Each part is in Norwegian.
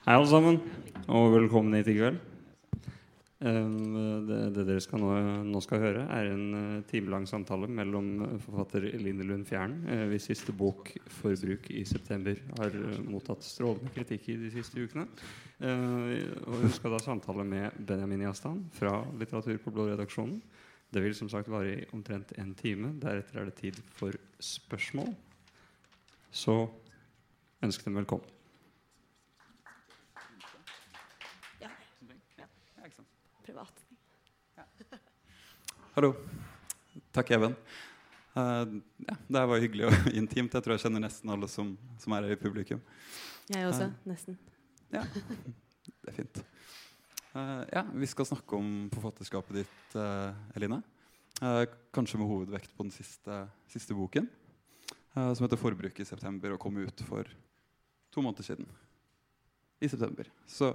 Hei, alle sammen, og velkommen hit i kveld. Det, det dere skal nå, nå skal høre, er en uh, timelang samtale mellom forfatter Line Lund Fjern, hvis siste bok 'Forbruk i september' har mottatt strålende kritikk i de siste ukene. og hun skal da samtale med Benjamin Jastan fra Litteratur på Blå-redaksjonen. Det vil som sagt vare i omtrent en time. Deretter er det tid for spørsmål. Så ønsk dem velkommen. Privat. Ja. Hallo. Takk, Even. Uh, ja, det var hyggelig og intimt. Jeg tror jeg kjenner nesten alle som, som er her i publikum. Jeg også. Uh, nesten. Ja, det er fint. Uh, ja, vi skal snakke om forfatterskapet ditt, Eline. kanskje med hovedvekt på den siste, siste boken, som heter 'Forbruk i september' og kom ut for to måneder siden. I september. Så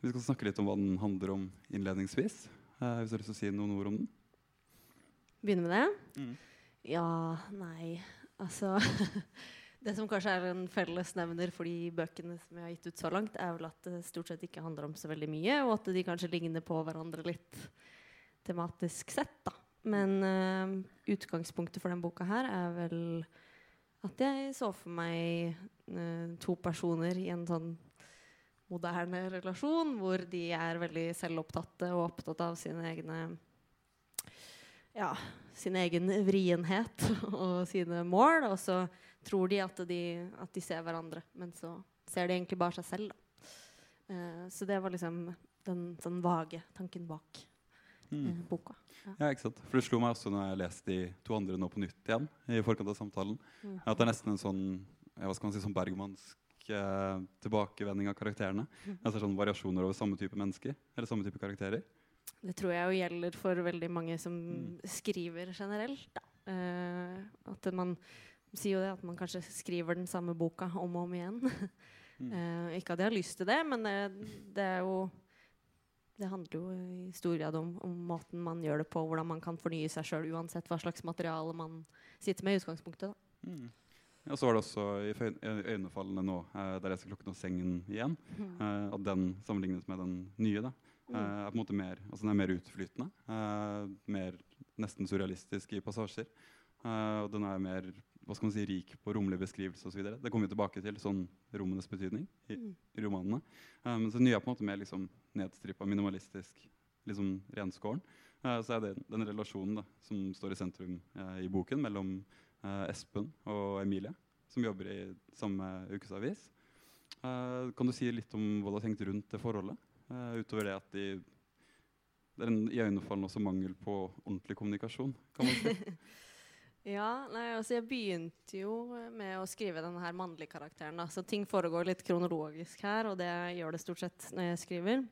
vi skal snakke litt om hva den handler om innledningsvis. Eh, hvis du har lyst til å si noen ord om den? Begynne med det? Mm. Ja, nei Altså Det som kanskje er en fellesnevner for de bøkene som jeg har gitt ut så langt, er vel at det stort sett ikke handler om så veldig mye, og at de kanskje ligner på hverandre litt tematisk sett. da. Men uh, utgangspunktet for denne boka her er vel at jeg så for meg uh, to personer i en sånn moderne relasjon, hvor de er veldig selvopptatte og opptatt av sine egne ja, sin egen vrienhet og sine mål. Og så tror de at, de at, de ser hverandre, men så ser de egentlig bare seg selv. Uh, så det var liksom den sånn vage tanken bak mm. uh, boka. Ja. ja. ikke sant. For det slo meg også når jeg leste de to andre nå på nytt igjen, i forkant av samtalen, mm. at det er nesten en sånn hva skal man si, sånn bergmansk uh, tilbakevending av karakterene. Mm. Altså sånn Variasjoner over samme type mennesker eller samme type karakterer. Det tror jeg jo gjelder for veldig mange som mm. skriver generelt. Uh, at man sier jo det at man kanskje skriver den samme boka om og om igjen. mm. uh, ikke at jeg har lyst til det, men det, det jo det handler jo i stor grad om, om, måten man gjør det på, hvordan man kan fornye seg sjøl uansett hva slags materiale man sitter med i utgangspunktet. Mm. Og så var det også i øynefallene nå, eh, der jeg skal klokken og sengen igjen, mm. eh, at den sammenlignet med den nye da, mm. eh, er på en måte mer, altså den er mer utflytende. Eh, mer nesten surrealistisk i passasjer. Eh, og den er mer hva skal man si, rik på romlig beskrivelse osv. Det kommer vi tilbake til, sånn rommenes betydning i, mm. i romanene. Eh, men den nye er på en måte mer liksom, nedstrippa, minimalistisk, liksom renskåren. så er det den relasjonen da, som står i sentrum i boken mellom Espen og Emilie, som jobber i samme ukesavis. Uh, kan du si litt om hva du har tenkt rundt det forholdet? Uh, utover det at de, det er en iøynefallende også mangel på ordentlig kommunikasjon. kan man si. ja, nei, altså Jeg begynte jo med å skrive denne her mannlige karakteren. Da. Så ting foregår litt kronologisk her, og det gjør det stort sett når jeg skriver.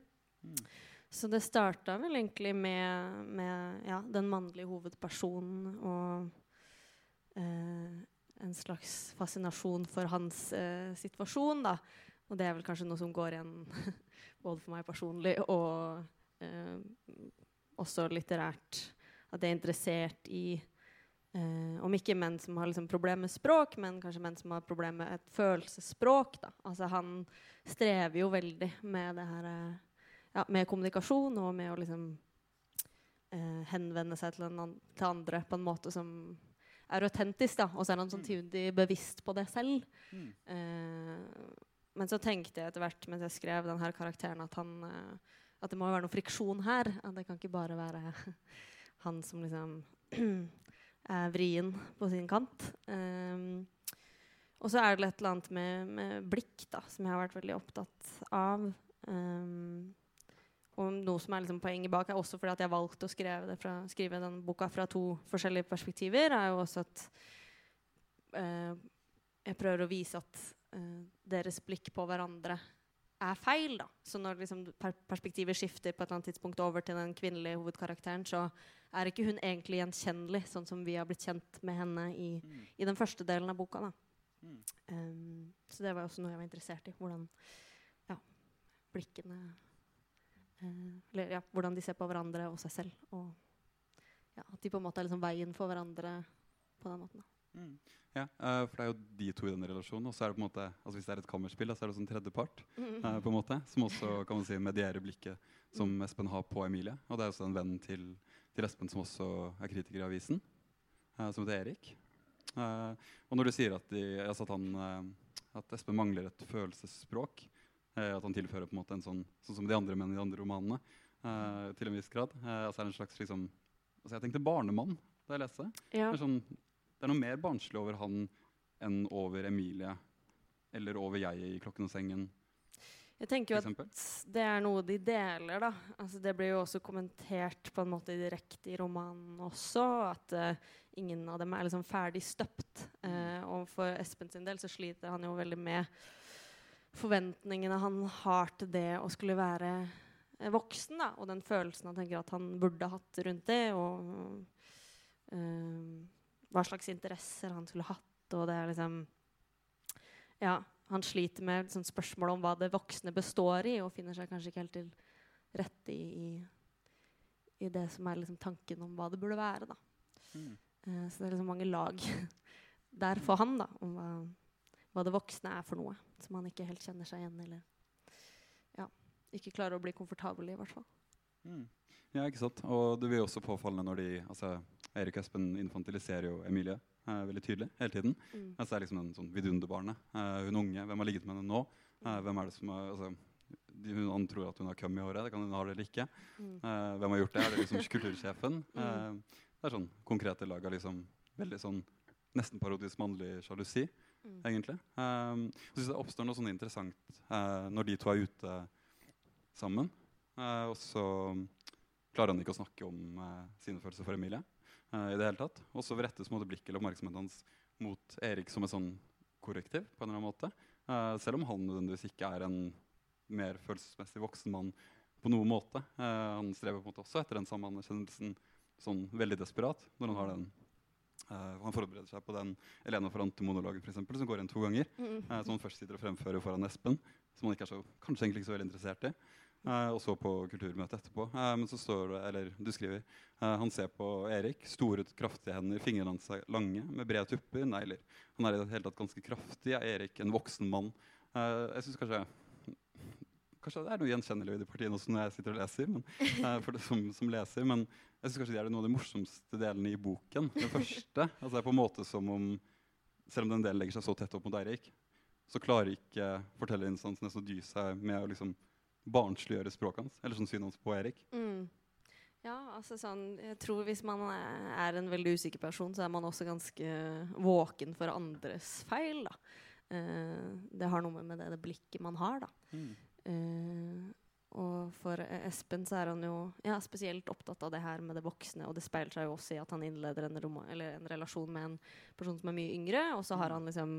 Mm. Så det starta vel egentlig med, med ja, den mannlige hovedpersonen og Eh, en slags fascinasjon for hans eh, situasjon. Da. Og det er vel kanskje noe som går igjen både for meg personlig og eh, også litterært. At jeg er interessert i eh, om ikke menn som har liksom problemer med språk, men kanskje menn som har problemer med et følelsesspråk. Da. Altså, han strever jo veldig med det her eh, ja, med kommunikasjon og med å liksom eh, henvende seg til, an til andre på en måte som er autentisk, da. Og så er han samtidig mm. bevisst på det selv. Mm. Uh, men så tenkte jeg etter hvert mens jeg skrev denne karakteren, at, han, uh, at det må være noe friksjon her. At det kan ikke bare være han som liksom er vrien på sin kant. Um, og så er det et eller annet med, med, blikk da, som jeg har vært veldig opptatt av. Um, og noe som er liksom poenget bak, er også fordi at jeg valgte å skrive, fra, skrive den boka fra to forskjellige perspektiver, er jo også at uh, jeg prøver å vise at uh, deres blikk på hverandre er feil. da. Så når liksom, per perspektivet skifter på et eller annet tidspunkt over til den kvinnelige hovedkarakteren, så er ikke hun egentlig gjenkjennelig, sånn som vi har blitt kjent med henne i, mm. i den første delen av boka. da. Mm. Um, så det var også noe jeg var interessert i. Hvordan ja, blikkene Eh, eller ja, hvordan de ser på hverandre og seg selv. Og ja, at de på en måte er liksom veien for hverandre på den måten. Ja, uh, for det er jo de to i den relasjonen. Og så er det på en måte, altså hvis det er et kammerspill, da, så er det også en tredjepart eh, på en måte, som også kan man si, medierer blikket som Espen har på Emilie. Og det er også en venn til, til Espen som også er kritiker i avisen, uh, som heter Erik. Eh, og når du sier at, de, altså at, han, eh, at Espen mangler et følelsesspråk, eh, at han tilfører på en måte en sånn, sånn som de andre mennene i de andre romanene, eh, til en viss grad, eh, altså er det en slags liksom, altså Jeg tenkte barnemann da jeg leste. Ja. Det er, sånn, det er noe mer barnslig over han enn over Emilie. Eller over jeg i 'Klokken og sengen'. Jeg tenker jo at det er noe de deler, da. Altså, det blir jo også kommentert på en måte direkte i romanen også, at uh, ingen av dem er liksom ferdig støpt. Uh, og for Espen sin del så sliter han jo veldig med forventningene han har til det å skulle være eh, voksen, da, og den følelsen han tenker at han burde hatt rundt det, og eh, hva slags interesser han skulle hatt, og det er liksom Ja, han sliter med liksom, spørsmål om hva det voksne består i, og finner seg kanskje ikke helt til rette i, i, i det som er liksom tanken om hva det burde være, da. Mm. Uh, så det er liksom mange lag der for han, da, om hva, hva det voksne er for noe. Som han ikke helt kjenner seg igjen eller ja, ikke klarer å bli komfortabel i, i hvert fall. Mm. Ja, ikke sant? Og det blir også påfallende når de altså, Erik og Espen infantiliserer jo Emilie eh, veldig tydelig hele tiden. Mm. Altså, det er liksom en sånn vidunderbarnet. Eh, hun unge, hvem har ligget med henne nå? Eh, hvem er det som har, altså, de, hun, Han tror at hun har cum i håret, det kan hun ha det eller ikke. Mm. Eh, hvem har gjort det? Er det liksom kultursjefen? Mm. Eh, det er sånn konkrete lag av liksom veldig sånn nesten parodisk mannlig sjalusi, Mm. egentlig. Um, jeg synes det oppstår noe sånn interessant uh, når de to er ute sammen. Uh, og så klarer han ikke å snakke om uh, sine følelser for Emilie. i det hele tatt. Og så rettes blikket eller oppmerksomheten hans mot Erik som et sånn korrektiv. på en eller annen måte. Selv om han nødvendigvis ikke er en mer følelsesmessig voksen mann på noen måte. Han strever på en måte også etter den samme anerkjennelsen sånn veldig desperat. når Han har den eh, han forbereder seg på den Elena Ferrante-monologen som går igjen to ganger. Mm. Uh, som han først sitter og fremfører foran Espen, som han ikke er så, kanskje egentlig ikke så veldig interessert i. Uh, og så på kulturmøtet etterpå. Men så står det, eller du skriver Han ser på Erik. Store, kraftige hender, fingrene hans er lange, med brede tupper, negler. Han er i det hele tatt ganske kraftig. Er Erik en voksen mann? Jeg synes kanskje Kanskje det er noe gjenkjennelig i de partiene også når jeg sitter og leser, men, eh, for det, som, som leser, men jeg synes kanskje det er noe av de morsomste delene i boken. Den første. altså det er på en måte som om Selv om den delen legger seg så tett opp mot Eirik, så klarer ikke fortellerinstansen nesten å dy seg med å liksom barnsliggjøre språket hans. Eller sånn synet hans på Erik. Mm. Ja, altså sånn Jeg tror hvis man er er en veldig usikker person, så er man også ganske våken for andres feil, da. Eh, det har noe med det, det blikket man har, da. Eh, og for eh, Espen så er han jo ja, spesielt opptatt av det her med det voksne, og det speiler seg jo også i at han innleder en, en relasjon med en person som er mye yngre, og så har han liksom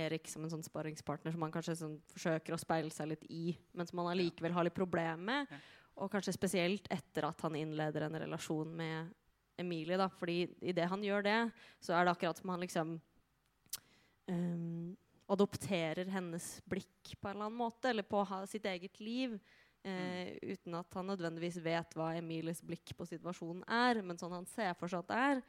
Erik som en sånn sparringspartner som han kanskje sånn forsøker å speile seg litt i, men som han allikevel har litt problemer med. Og kanskje spesielt etter at han innleder en relasjon med Emilie, da, fordi idet han gjør det, så er det akkurat som han liksom ehm, adopterer hennes blikk på en eller annen måte, eller på sitt eget liv. Eh, uten at han nødvendigvis vet hva Emilies blikk på situasjonen er, men sånn han ser for seg at det er.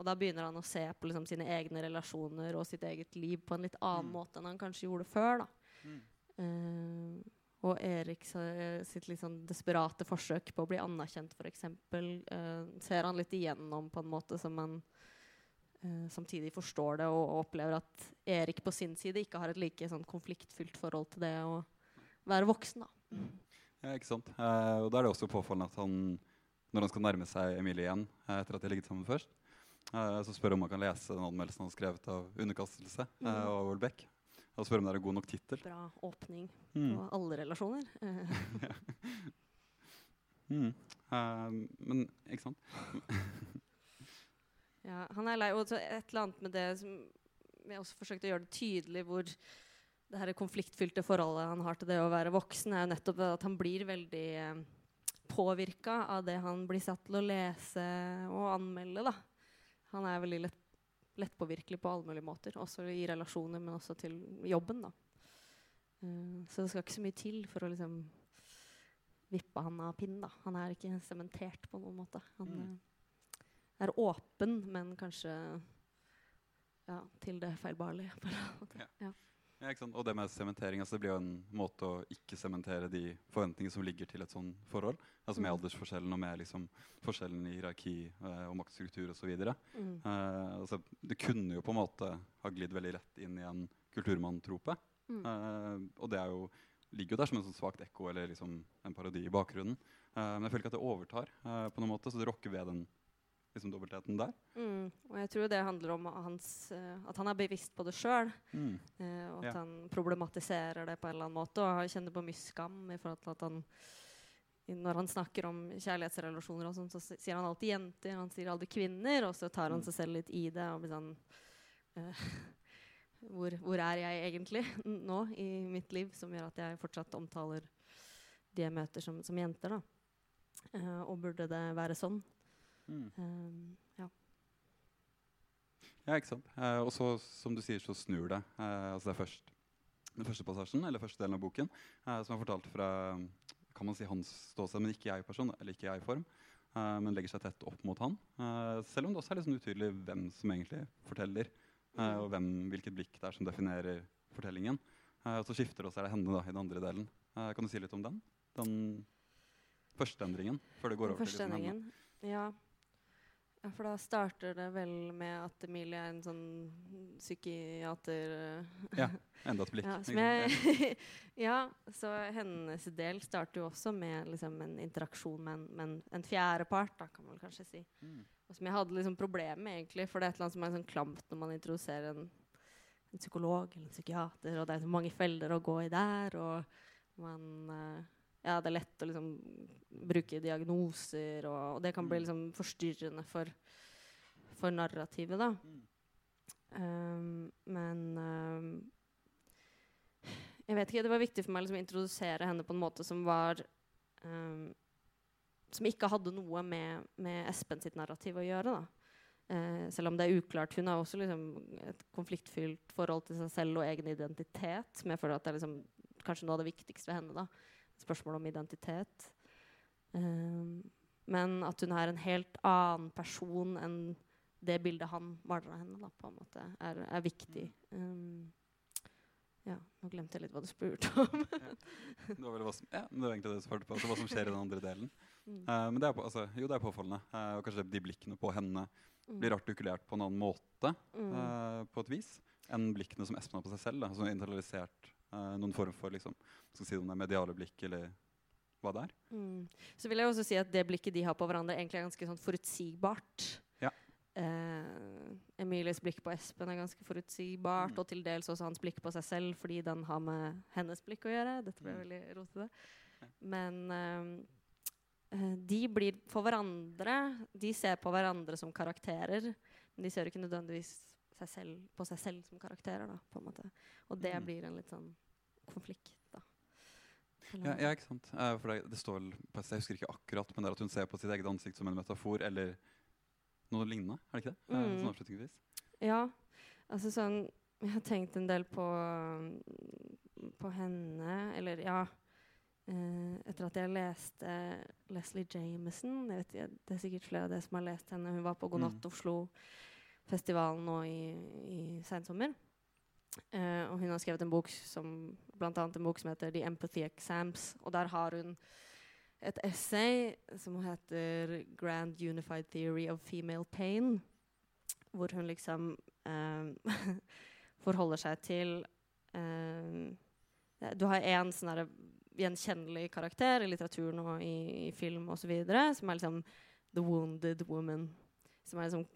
Og da begynner han å se på liksom, sine egne relasjoner og sitt eget liv på en litt annen Mm. måte enn han kanskje gjorde før. Mm. Eh, og Erik sitt litt sånn desperate forsøk på å bli anerkjent, f.eks., eh, ser han litt igjennom på en måte som han eh, samtidig forstår det og, og opplever at Erik på sin side ikke har et like sånn konfliktfylt forhold til det å være voksen. da. Ja, ikke sant? Eh, og da er det også påfallende at han, når han skal nærme seg Emilie igjen, eh, etter at de har ligget sammen først, eh, så spør om han kan lese den anmeldelsen han har skrevet av 'Underkastelse' eh, Mhm. av Olbæk. Og spør om det er en god nok tittel. Bra åpning Mm. på alle relasjoner. Eh, Mm. Eh, men ikke sant? Ja, han er lei. Og så et eller annet med det som jeg også forsøkte å gjøre det tydelig, hvor det her konfliktfylte forholdet han har til det å være voksen, er jo nettopp at han blir veldig eh, påvirka av det han blir satt til å lese og anmelde. da. Han er veldig lett, lettpåvirkelig på alle mulige måter, også i relasjoner, men også til jobben. da. Eh, så det skal ikke så mye til for å liksom vippe han av pinnen. da. Han er ikke sementert på noen måte. Han Mm. Er åpen, men kanskje ja, til det feilbarlige. Ja. Ja. Ja? Og det med sementering altså det blir jo en måte å ikke sementere de forventningene som ligger til et sånt forhold. Altså med Mm. aldersforskjellen og med liksom forskjellen i hierarki eh, og maktstruktur osv. Mm. Eh, altså, det kunne jo på en måte ha glidd veldig rett inn i en kulturmanntrope. Mm. Eh, og det er jo, ligger jo der som en sånn svakt ekko eller liksom en parodi i bakgrunnen. Eh, men jeg føler ikke at det overtar eh, på noen måte, så det rokker ved den liksom, dobbeltheten der. Mm. Og jeg tror det handler om hans, eh, at han er bevisst på det sjøl. Mm. Eh, og at Ja. han problematiserer det på en eller annen måte. Og han kjenner på mye skam i forhold til at han når han snakker om kjærlighetsrelasjoner, og sånn, så sier han alltid jenter, han sier aldri kvinner. Og så tar han Mm. seg selv litt i det og blir sånn eh, hvor, hvor er jeg egentlig nå i mitt liv, som gjør at jeg fortsatt omtaler de jeg møter, som, som jenter? da. Uh, og burde det være sånn? Mm. Um, ja. Ja, ikke sant. Eh, og så, som du sier, så snur det. Eh, altså det er først den første passasjen, eller første delen av boken, eh, som er fortalt fra kan man si hans ståsted, men ikke jeg-person, eller ikke jeg-form. eh, men legger seg tett opp mot han. Eh, selv om det også er litt sånn utydelig hvem som egentlig forteller, eh, og hvem, hvilket blikk det er som definerer fortellingen. Eh, og så skifter det, og så er det henne da, i den andre delen. Eh, kan du si litt om den? Den første endringen, før det går Den over til liksom henne. Ja. Ja, for da starter det vel med at Emilie er en sånn psykiater eh, Ja, Enda et blikk. ja, jeg, ja, så hennes del starter jo også med liksom, en interaksjon med en, med en, fjerdepart, da, kan man kanskje si. Mm. Og som jeg hadde liksom problemer med, egentlig, for det er et eller annet som er sånn klamt når man introduserer en, en psykolog eller en psykiater, og det er så mange feller å gå i der, og man eh, Ja, det er lett å liksom bruke diagnoser, og, og det kan bli Mm. liksom forstyrrende for, for narrativet, da. Um, men um, jeg vet ikke, Det var viktig for meg liksom, å introdusere henne på en måte som var um, Som ikke hadde noe med, med Espen sitt narrativ å gjøre. da. Uh, selv om det er uklart. Hun har også liksom, et konfliktfylt forhold til seg selv og egen identitet. Som jeg føler at det er liksom, kanskje noe av det viktigste ved henne. da. Spørsmål om identitet. Um, men at hun er en helt annen person enn det bildet han maler av henne, da, på en måte, er, er viktig. Um, ja, nå glemte jeg litt hva du spurte om. Det var vel hva som, ja, det var egentlig det du svarte på. Altså hva som skjer i den andre delen. Mm. Uh, men det er, på, altså, jo, det er påfallende. Uh, og kanskje de blikkene på henne Mm. blir artikulert på en annen måte eh, på et vis enn blikkene som Espen har på seg selv. Da, som er internalisert noen form for liksom, skal si om det er mediale blikk eller hva det er. Mm. Så vil jeg også si at det blikket de har på hverandre, egentlig er ganske sånn forutsigbart. Ja. Eh, Emilies blikk på Espen er ganske forutsigbart, Mm. og til dels også hans blikk på seg selv, fordi den har med hennes blikk å gjøre. Dette ble Mm. veldig rotete. Ja. Men eh, eh, de blir for hverandre De ser på hverandre som karakterer, men de ser ikke nødvendigvis seg selv, på seg selv som karakterer. Da, på en måte. Og det Mm. blir en litt sånn konflikt, da. Ja, ja, ikke sant? Eh, for det, det står på Jeg husker ikke akkurat, men det er at hun ser på sitt eget ansikt som en metafor eller noe lignende. Er det ikke det? Eh, Mm. sånn avslutningsvis. Ja, altså sånn Jeg har tenkt en del på, på henne, eller ja eh, Etter at jeg leste Leslie Jameson jeg vet, Det er sikkert flere av dere som har lest henne. Hun var på God natt Mm. Oslo-festivalen nå i, i sensommer. Uh, og hun har skrevet en bok som blant annet en bok som heter The Empathy Exams. Og der har hun et essay som heter Grand Unified Theory of Female Pain. Hvor hun liksom eh, forholder seg til eh, Du har én sånn gjenkjennelig karakter i litteraturen og i, i film osv. som er liksom the wounded woman. Som er liksom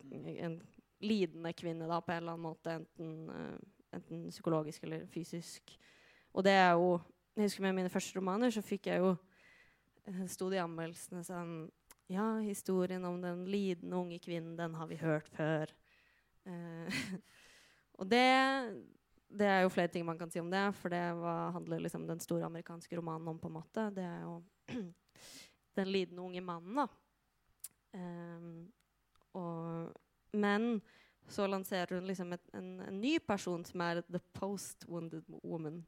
en lidende kvinne da, på en eller annen måte, enten, uh, enten psykologisk eller fysisk. Og det er jo Jeg husker med mine første romaner så fikk jeg jo eh, Sto det i anmeldelsene sånn Ja, historien om den lidende unge kvinnen, den har vi hørt før. Uh, og det det er jo flere ting man kan si om det, for det var, handler liksom den store amerikanske romanen om. på en måte. Det er jo den lidende unge mannen, da. Um, og, men så lanserer hun liksom et, en, en ny person som er the post-wounded woman.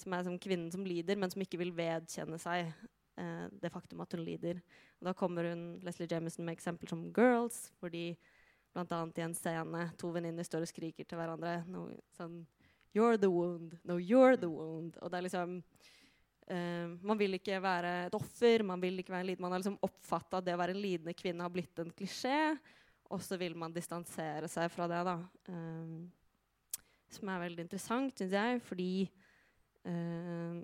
Som er som kvinnen som lider, men som ikke vil vedkjenne seg eh, det faktum at hun lider. Og da kommer hun Leslie Jameson med eksempler som Girls, fordi blant annet i en scene to venninner står og skriker til hverandre no, sånn You're the wound. No, you're the wound. Og det er liksom Uh, Man vil ikke være et offer, man vil ikke være en lidende. Man har liksom oppfatta at det å være en lidende kvinne har blitt en klisjé, og så vil man distansere seg fra det, da. Um, som er veldig interessant, syns jeg, fordi um,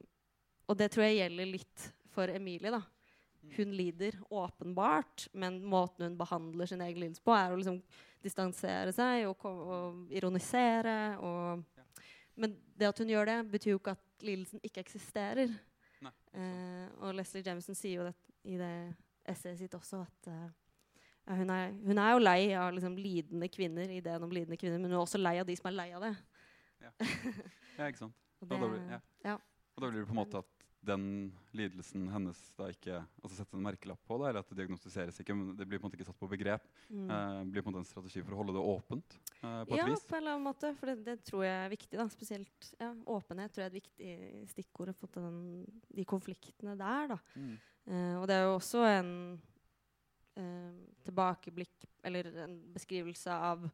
Og det tror jeg gjelder litt for Emilie, da. Hun lider åpenbart, men måten hun behandler sin egen lidelse på, er å liksom distansere seg og, og ironisere. Og, men det at hun gjør det, betyr jo ikke at lidelsen ikke eksisterer. Nei, Eh, og Leslie Jemison sier jo det i det essayet sitt også at ja, hun, er, hun er jo lei av liksom, lidende kvinner, ideen om lidende kvinner, men hun er også lei av de som er lei av det. Ja, ikke sant. Og Og da, det- blir, ja. ja. og da blir det på en måte at den lidelsen hennes da ikke altså settes en merkelapp på, da, eller at det diagnostiseres ikke, men det blir på en måte ikke satt på begrep. Mm. Eh, blir på en måte en strategi for å holde det åpent eh, på et Ja, vis. på en eller annen måte. For det, det tror jeg er viktig. da, Spesielt ja, åpenhet tror jeg er et viktig stikkord for den, de konfliktene der. da. Mm. Eh, og det er jo også en tilbakeblikk, eller en beskrivelse av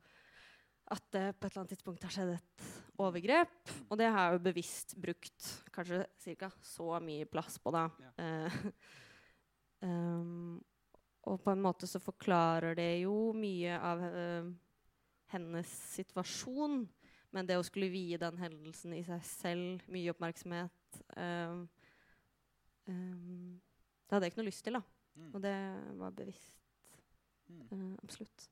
at det på et eller annet tidspunkt har skjedd et overgrep. Og det har jo bevisst brukt kanskje cirka så mye plass på, da. Eh, um, og på en måte så forklarer det jo mye av uh, hennes situasjon. Men det å skulle vie den hendelsen i seg selv mye oppmerksomhet um, um, Det hadde jeg ikke noe lyst til, da. Mm. Og det var bevisst. Mm. Uh, absolutt.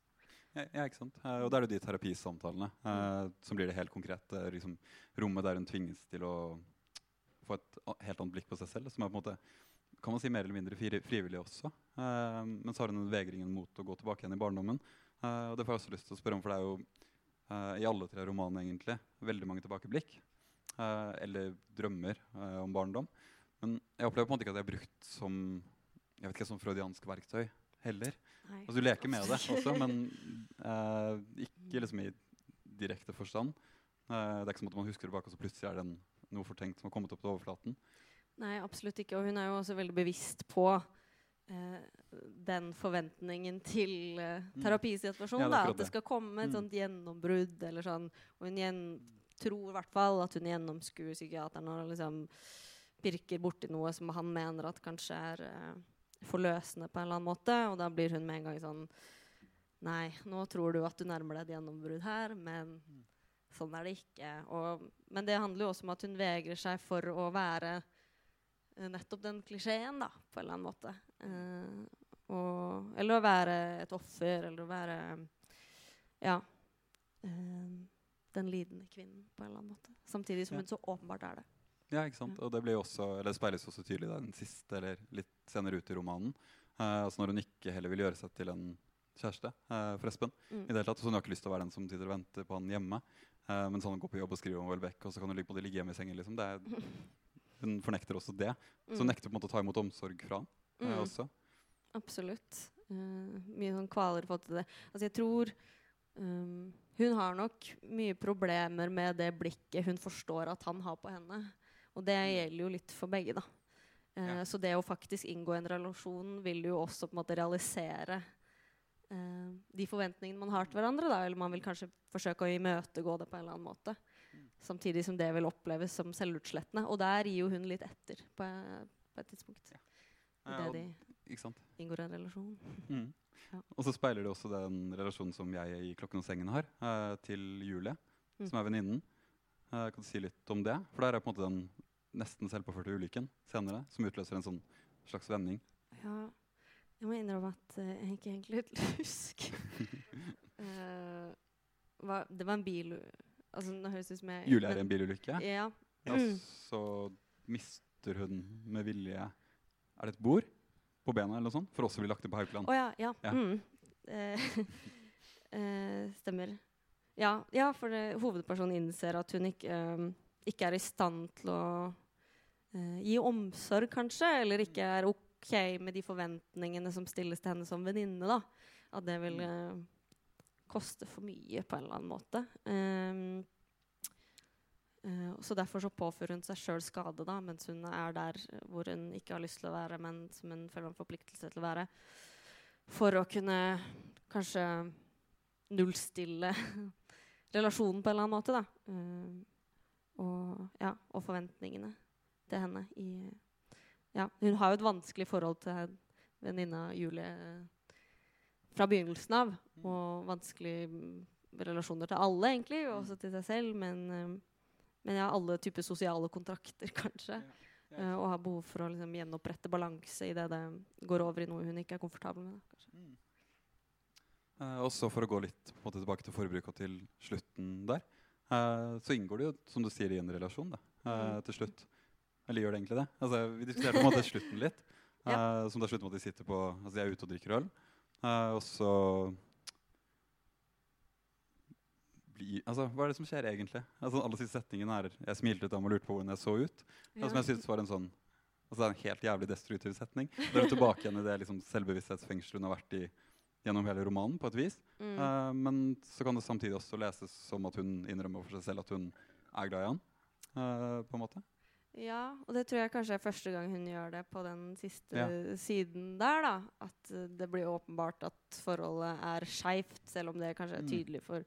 Ja, ja, ikke sant? Uh, og da er det de terapisamtalene uh, som blir det helt konkret. Det er liksom rommet der hun tvinges til å få et helt annet blikk på seg selv. Som er på en måte, kan man si mer eller mindre fri, frivillig også. Men så har hun vegringen mot å gå tilbake igjen i barndommen. Og det får jeg også lyst til å spørre om, for det er jo i alle tre romanene egentlig veldig mange tilbakeblikk. eller drømmer om barndom. Men jeg opplever på en måte ikke at det er brukt som jeg vet ikke, som freudiansk verktøy heller. Nei. Altså, du leker med det også, men uh, ikke liksom i direkte forstand. Uh, det er ikke som at man husker det bak, og så plutselig er det en, noe fortenkt som har kommet opp til overflaten. Nei, absolutt ikke. Og hun er jo også veldig bevisst på uh, den forventningen til terapisituasjonen. Mm. terapisituasjonen. Ja, er da, at det skal komme et Mm. sånt gjennombrudd. eller sånn. Og hun gjen tror i hvert fall at hun gjennomskuer psykiateren og liksom pirker borti noe som han mener at kanskje er forløsende på en eller annen måte. Og da blir hun med en gang sånn Nei, nå tror du at du nærmer deg et gjennombrudd her, men sånn er det ikke. Og, men det handler jo også om at hun vegrer seg for å være eh, nettopp den klisjeen, da, på en eller annen måte. Eh, og, eller å være et offer, eller å være Ja. eh, den lidende kvinnen, på en eller annen måte. Samtidig som hun så åpenbart er det. Ja, ikke sant? Og det, blir også, eller det speiles også tydelig i den siste, eller litt senere ut i romanen. Eh, altså når hun ikke heller vil gjøre seg til en kjæreste eh, for Espen. Mm. I det hele tatt, så Hun har ikke lyst til å være den som sitter og venter på han hjemme. Eh, sånn hun går på jobb og skriver om Welbeck, og så kan hun ligge, på det ligge hjemme i sengen. Liksom. Det er, hun fornekter også det. Så hun Mm. nekter på en måte å ta imot omsorg fra han eh, Mm. også. Absolutt. Uh, mye sånn kvaler fått til det. Altså, jeg tror um, Hun har nok mye problemer med det blikket hun forstår at han har på henne. Og det gjelder jo litt for begge, da. Eh, Ja. Så det å faktisk inngå en relasjon vil jo også på en måte realisere eh, de forventningene man har til hverandre. Da. Eller man vil kanskje forsøke å imøtegå det på en eller annen måte. Samtidig som det vil oppleves som selvutslettende. Og der gir jo hun litt etter på, på et tidspunkt. Ja. Idet det de ikke sant? inngår en relasjon. Mm. Ja. Og så speiler det også den relasjonen som jeg i Klokken og sengen har, eh, til Julie, Mm. som er venninnen. Eh, kan du si litt om det? For der er på en måte den nesten selvpåførte ulykken senere, som utløser en sånn slags vending. Ja, jeg må innrømme at uh, jeg ikke egentlig husker uh, hva, Det var en bil Altså, det høres ut som jeg Julie er i en bilulykke, Ja. og så mister hun med vilje Er det et bord på bena eller noe sånt? For også å bli lagt inn på Haukeland. Oh, ja. Ja. Ja. Mm. Eh, stemmer. Ja, ja for det, hovedpersonen innser at hun ikke, eh, ikke er i stand til å eh, gi omsorg, kanskje. Eller ikke er OK med de forventningene som stilles til henne som venninne. At det vil eh, koste for mye på en eller annen måte. Um, uh, så Derfor så påfører hun seg sjøl skade da, mens hun er der hvor hun ikke har lyst til å være, men som hun føler en forpliktelse til å være. For å kunne kanskje nullstille relasjonen på en eller annen måte. da. Eh, og, ja, og forventningene til henne. I, ja, hun har jo et vanskelig forhold til venninna Julie fra begynnelsen av. Og vanskelige mm, relasjoner til alle, egentlig, og også til seg selv. Men, eh, men ja, alle typer sosiale kontrakter, kanskje. Uh, og har behov for å liksom, gjenopprette balanse i det det går over i noe hun ikke er komfortabel med. Mm. uh, også For å gå litt måte, tilbake til forbruket og til slutten der, uh, så inngår det jo, som du sier, i en relasjon da, uh, til slutt. Eller gjør det egentlig det? Altså, vi diskuterte på en måte slutten litt. ja. Som det er slutten med at de sitter på Altså de er ute og drikker øl. og så altså, Hva er det som skjer egentlig? Altså, alle siste setningene er 'Jeg smilte ut ham og lurte på hvordan jeg så ut'. Ja. Som jeg synes var en sånn altså, Det er en helt jævlig destruktiv setning. Da er du tilbake igjen i det liksom, selvbevissthetsfengselet hun har vært i gjennom hele romanen. på et vis. Mm. Uh, men så kan det samtidig også leses som at hun innrømmer for seg selv at hun er glad i han. Uh, på en måte. Ja, og det tror jeg kanskje er første gang hun gjør det på den siste ja. siden der. da. At det blir åpenbart at forholdet er skeivt, selv om det kanskje er mm. tydelig for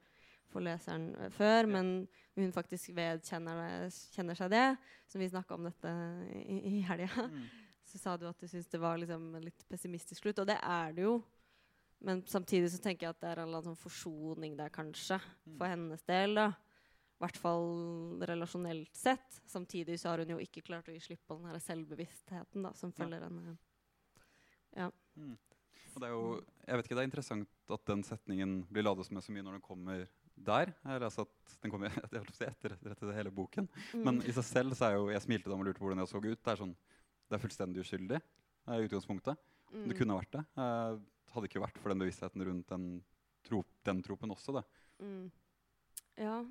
for leseren før. før, men hun faktisk vedkjenner kjenner seg det. Som vi snakka om dette i, i helga. Mm. Så sa du at du syntes det var liksom litt pessimistisk slutt, og det er det jo. Men samtidig så tenker jeg at det er en sånn forsoning der, kanskje, mm. for hennes del. da. I hvert fall relasjonelt sett. Samtidig så har hun jo ikke klart å gi slipp på den her selvbevisstheten da, som følger henne. Ja. Mm. Og det er jo, jeg vet ikke, det er interessant at den setningen blir ladet med så mye når den kommer der. Eller altså at den kommer etter, etter hele boken. Mm. Men i seg selv så er jo Jeg smilte da og lurte på hvordan jeg så ut. Det er, sånn, det er fullstendig uskyldig i utgangspunktet. Mm. Det kunne vært det. Uh, hadde ikke vært for den bevisstheten rundt den, trop, den tropen også. det. Mm. Ja.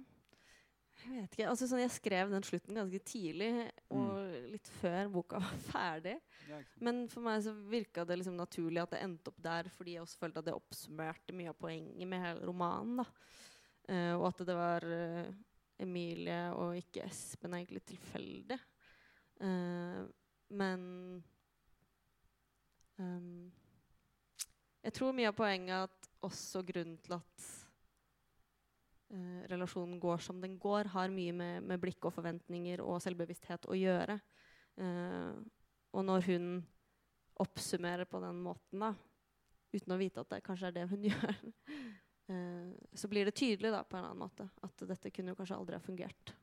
Jeg vet ikke. Altså, sånn, jeg skrev den slutten ganske tidlig, og mm. litt før boka var ferdig. Ja, Men for meg så virka det liksom naturlig at det endte opp der, fordi jeg også følte at det oppsummerte mye av poenget med hele romanen. da. Uh, og at det var uh, Emilie og ikke Espen egentlig tilfeldig. Uh, men um, Jeg tror mye av poenget er at også grunnen til at relasjonen går som den går, har mye med, med, blikk og forventninger og selvbevissthet å gjøre. og når hun oppsummerer på den måten, da, uten å vite at det kanskje er det hun gjør, eh, så blir det tydelig da, på en annen måte at dette kunne jo kanskje aldri ha fungert.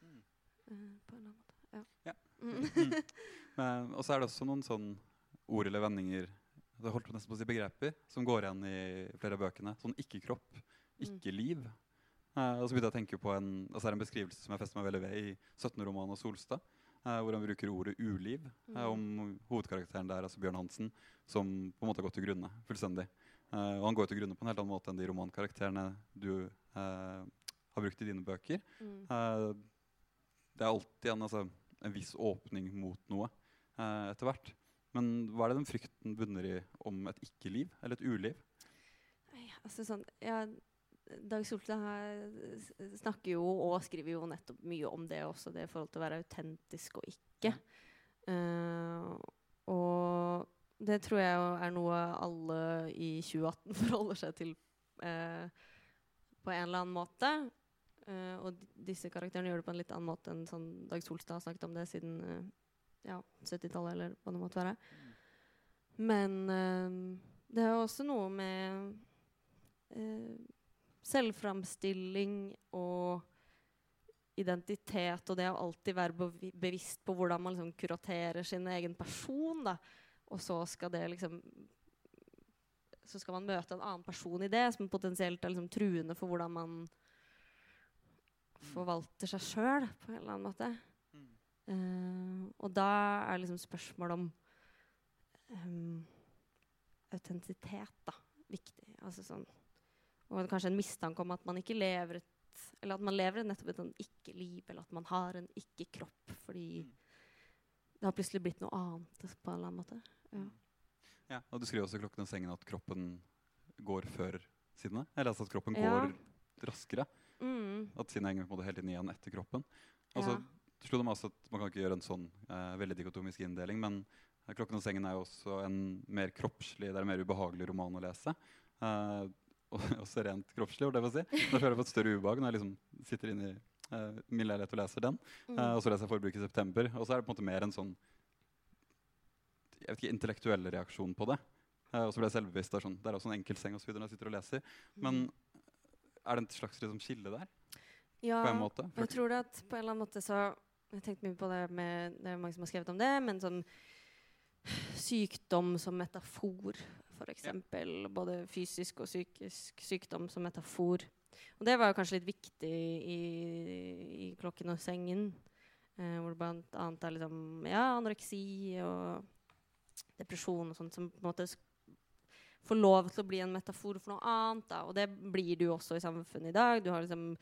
Mm. Uh, på en annen måte, ja. ja. Mm. Men, og så er det også noen sånn ord eller vendinger det holdt nesten på å si begreper som går igjen i flere av bøkene. Sånn ikke-kropp, ikke-liv. Uh, og så begynte jeg å tenke på en, altså en beskrivelse som jeg fester meg veldig ved i 17-romanen av Solstad. Uh, hvor han bruker ordet uliv uh, om hovedkarakteren der, altså Bjørn Hansen, som på en måte har gått til grunne fullstendig. Og han går til grunne på en helt annen måte enn de romankarakterene du har brukt i dine bøker. Mm. Det er alltid en, altså, en, viss åpning mot noe etter hvert. Men hva er det den frykten bunner i om et ikke-liv eller et uliv? Altså sånn, ja, Dag Solstad snakker jo og skriver jo nettopp mye om det også, det i forhold til å være autentisk og ikke. og det tror jeg er noe alle i 2018 forholder seg til uh, på en eller annen måte. Uh, og disse karakterene gjør det på en litt annen måte enn sånn Dag Solstad har snakket om det siden ja, 70-tallet, eller hva det måtte være. Men eh, det er også noe med eh, selvframstilling og identitet og det å alltid være bevisst på hvordan man liksom kuraterer sin egen person. da og så skal det liksom Så skal man møte en annen person i det, som potensielt er liksom truende for hvordan man forvalter seg sjøl på en eller annen måte. Mm. Uh, og da er liksom spørsmålet om um, autentisitet da, viktig. Altså sånn, og kanskje en mistanke om at man ikke lever et Eller at man lever nettopp et sånn ikke-liv, eller at man har en ikke-kropp fordi mm. det har plutselig blitt noe annet på en eller annen måte. Ja. ja og du skriver også i 'Klokken og sengen' at kroppen går før sinnet? Eller altså at kroppen går raskere? Mm. At sinnet henger på en måte hele tiden igjen etter kroppen. Altså, ja. Slo meg også at Man kan ikke gjøre en sånn eh, veldig dikotomisk inndeling, men eh, 'Klokken og sengen' er jo også en mer kroppslig, det er en mer ubehagelig roman å lese. Eh, også rent kroppslig. Det si. Da føler jeg på et større ubehag når jeg liksom sitter inne i eh, min leilighet og leser den. Mm. Uh, og så leser jeg Forbruk i september. Og så er det på en måte mer en sånn jeg vet ikke, intellektuell reaksjon på det. Uh, og så ble jeg selvbevisst. Det er, sånn, det er også en enkeltseng og så videre når jeg sitter og leser. Men er det en slags liksom, skille der? ja, på en måte? jeg tror det at på en eller annen måte så Jeg tenkte mye på det med Det er mange som har skrevet om det, men sånn sykdom som metafor, f.eks. Både fysisk og psykisk sykdom som metafor. Og det var jo kanskje litt viktig i, i 'Klokken og sengen', eh, hvor det blant annet er liksom, ja, anoreksi og depresjon og sånt som på en måte får lov til å bli en metafor for noe annet. Da. Og det blir det jo også i samfunnet i dag. Du har liksom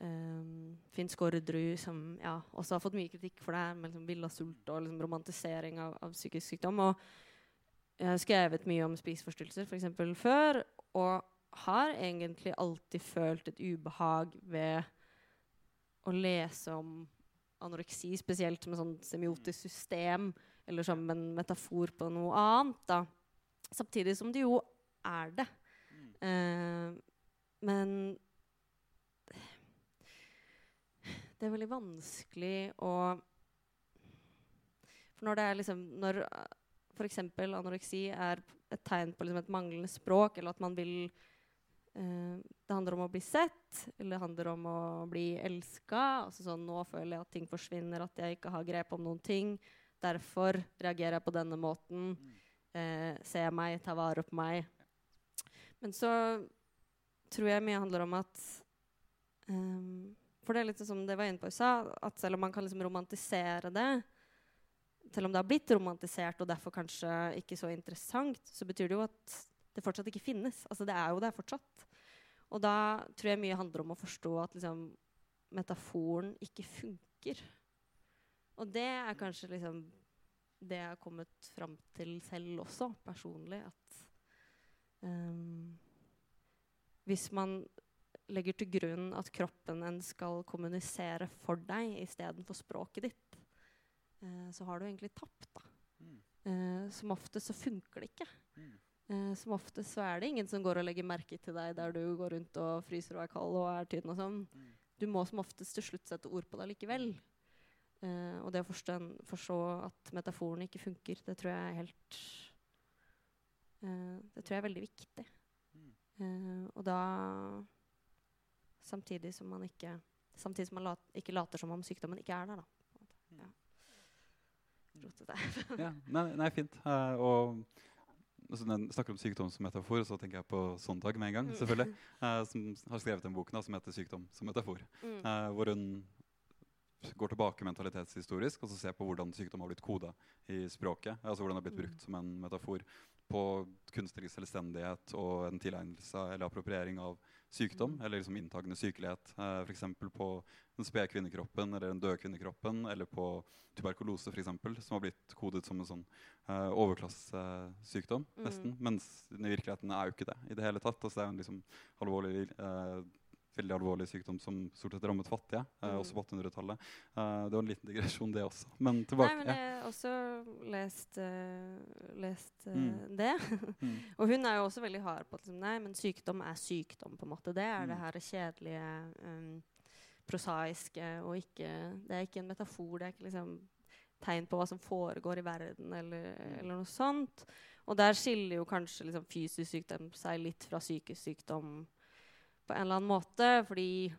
um, Finn Skårderud, som ja, også har fått mye kritikk for det her, med liksom villa sult og liksom romantisering av, av, psykisk sykdom. Og jeg har skrevet mye om spiseforstyrrelser f.eks. før, og har egentlig alltid følt et ubehag ved å lese om anoreksi, spesielt som et sånn semiotisk system, eller som en metafor på noe annet. da. Samtidig som det jo er det. Uh, men det er veldig vanskelig å For når det er liksom Når f.eks. anoreksi er et tegn på liksom et manglende språk, eller at man vil eh, Det handler om å bli sett, eller det handler om å bli elska. Altså sånn, nå føler jeg at ting forsvinner, at jeg ikke har grep om noen ting. Derfor reagerer jeg på denne måten. Eh, ser meg, tar vare på meg. Men så tror jeg mye handler om at um, for det er litt som det var inne på i stad, at selv om man kan liksom romantisere det, selv om det har blitt romantisert og derfor kanskje ikke så interessant, så betyr det jo at det fortsatt ikke finnes. Altså det er jo der fortsatt. Og da tror jeg mye handler om å forstå at liksom, metaforen ikke funker. Og det er kanskje liksom det jeg har kommet fram til selv også, personlig. At um, hvis man legger til grunn at kroppen en skal kommunisere for deg istedenfor språket ditt, eh, så har du egentlig tapt. da. Mm. Eh, som oftest så funker det ikke. Mm. Eh, som oftest så er det ingen som går og legger merke til deg der du går rundt og fryser og er kald og er tynn og sånn. Mm. Du må som oftest til slutt sette ord på det likevel. Eh, og det å forstå, at metaforen ikke funker, det tror jeg er helt eh, Det tror jeg er veldig viktig. Mm. Eh, og da Samtidig som man ikke som man lat, ikke later som om sykdommen ikke er der. da. Mm. Ja. ja, nei, nei, fint. Uh, og altså, når jeg snakker om sykdom som metafor, så tenker jeg på Sondag med en gang. Mm. selvfølgelig, uh, Som har skrevet en bok som heter 'Sykdom som metafor'. Mm. Uh, hvor hun går tilbake mentalitetshistorisk og så ser på hvordan sykdom har blitt koda i språket. altså hvordan det har blitt brukt som en metafor på kunstnerisk selvstendighet og en tilegnelse eller appropriering av sykdom, mm. eller liksom inntagende sykelighet. Eh, F.eks. på den spede kvinnekroppen eller den døde kvinnekroppen, eller på tuberkulose, for eksempel, som har blitt kodet som en sånn eh, overklassesykdom. Mm. nesten, Mens i virkeligheten er jo ikke det i det hele tatt. Altså, det er en liksom alvorlig eh, veldig alvorlig sykdom som stort sett rammet fattige, eh, mm. også på 1800-tallet. Uh, det var en liten digresjon, det også. Men tilbake. Nei, men jeg har også lest, uh, lest mm. det. mm. Og hun er jo også veldig hard på at liksom, nei, men sykdom er sykdom. på en måte. Det er det mm. her kjedelige, um, prosaiske og ikke Det er ikke en metafor. det er ikke liksom tegn på hva som foregår i verden, eller, mm. eller noe sånt. Og der skiller jo kanskje liksom, fysisk sykdom seg litt fra psykisk sykdom på en eller annen måte. Fordi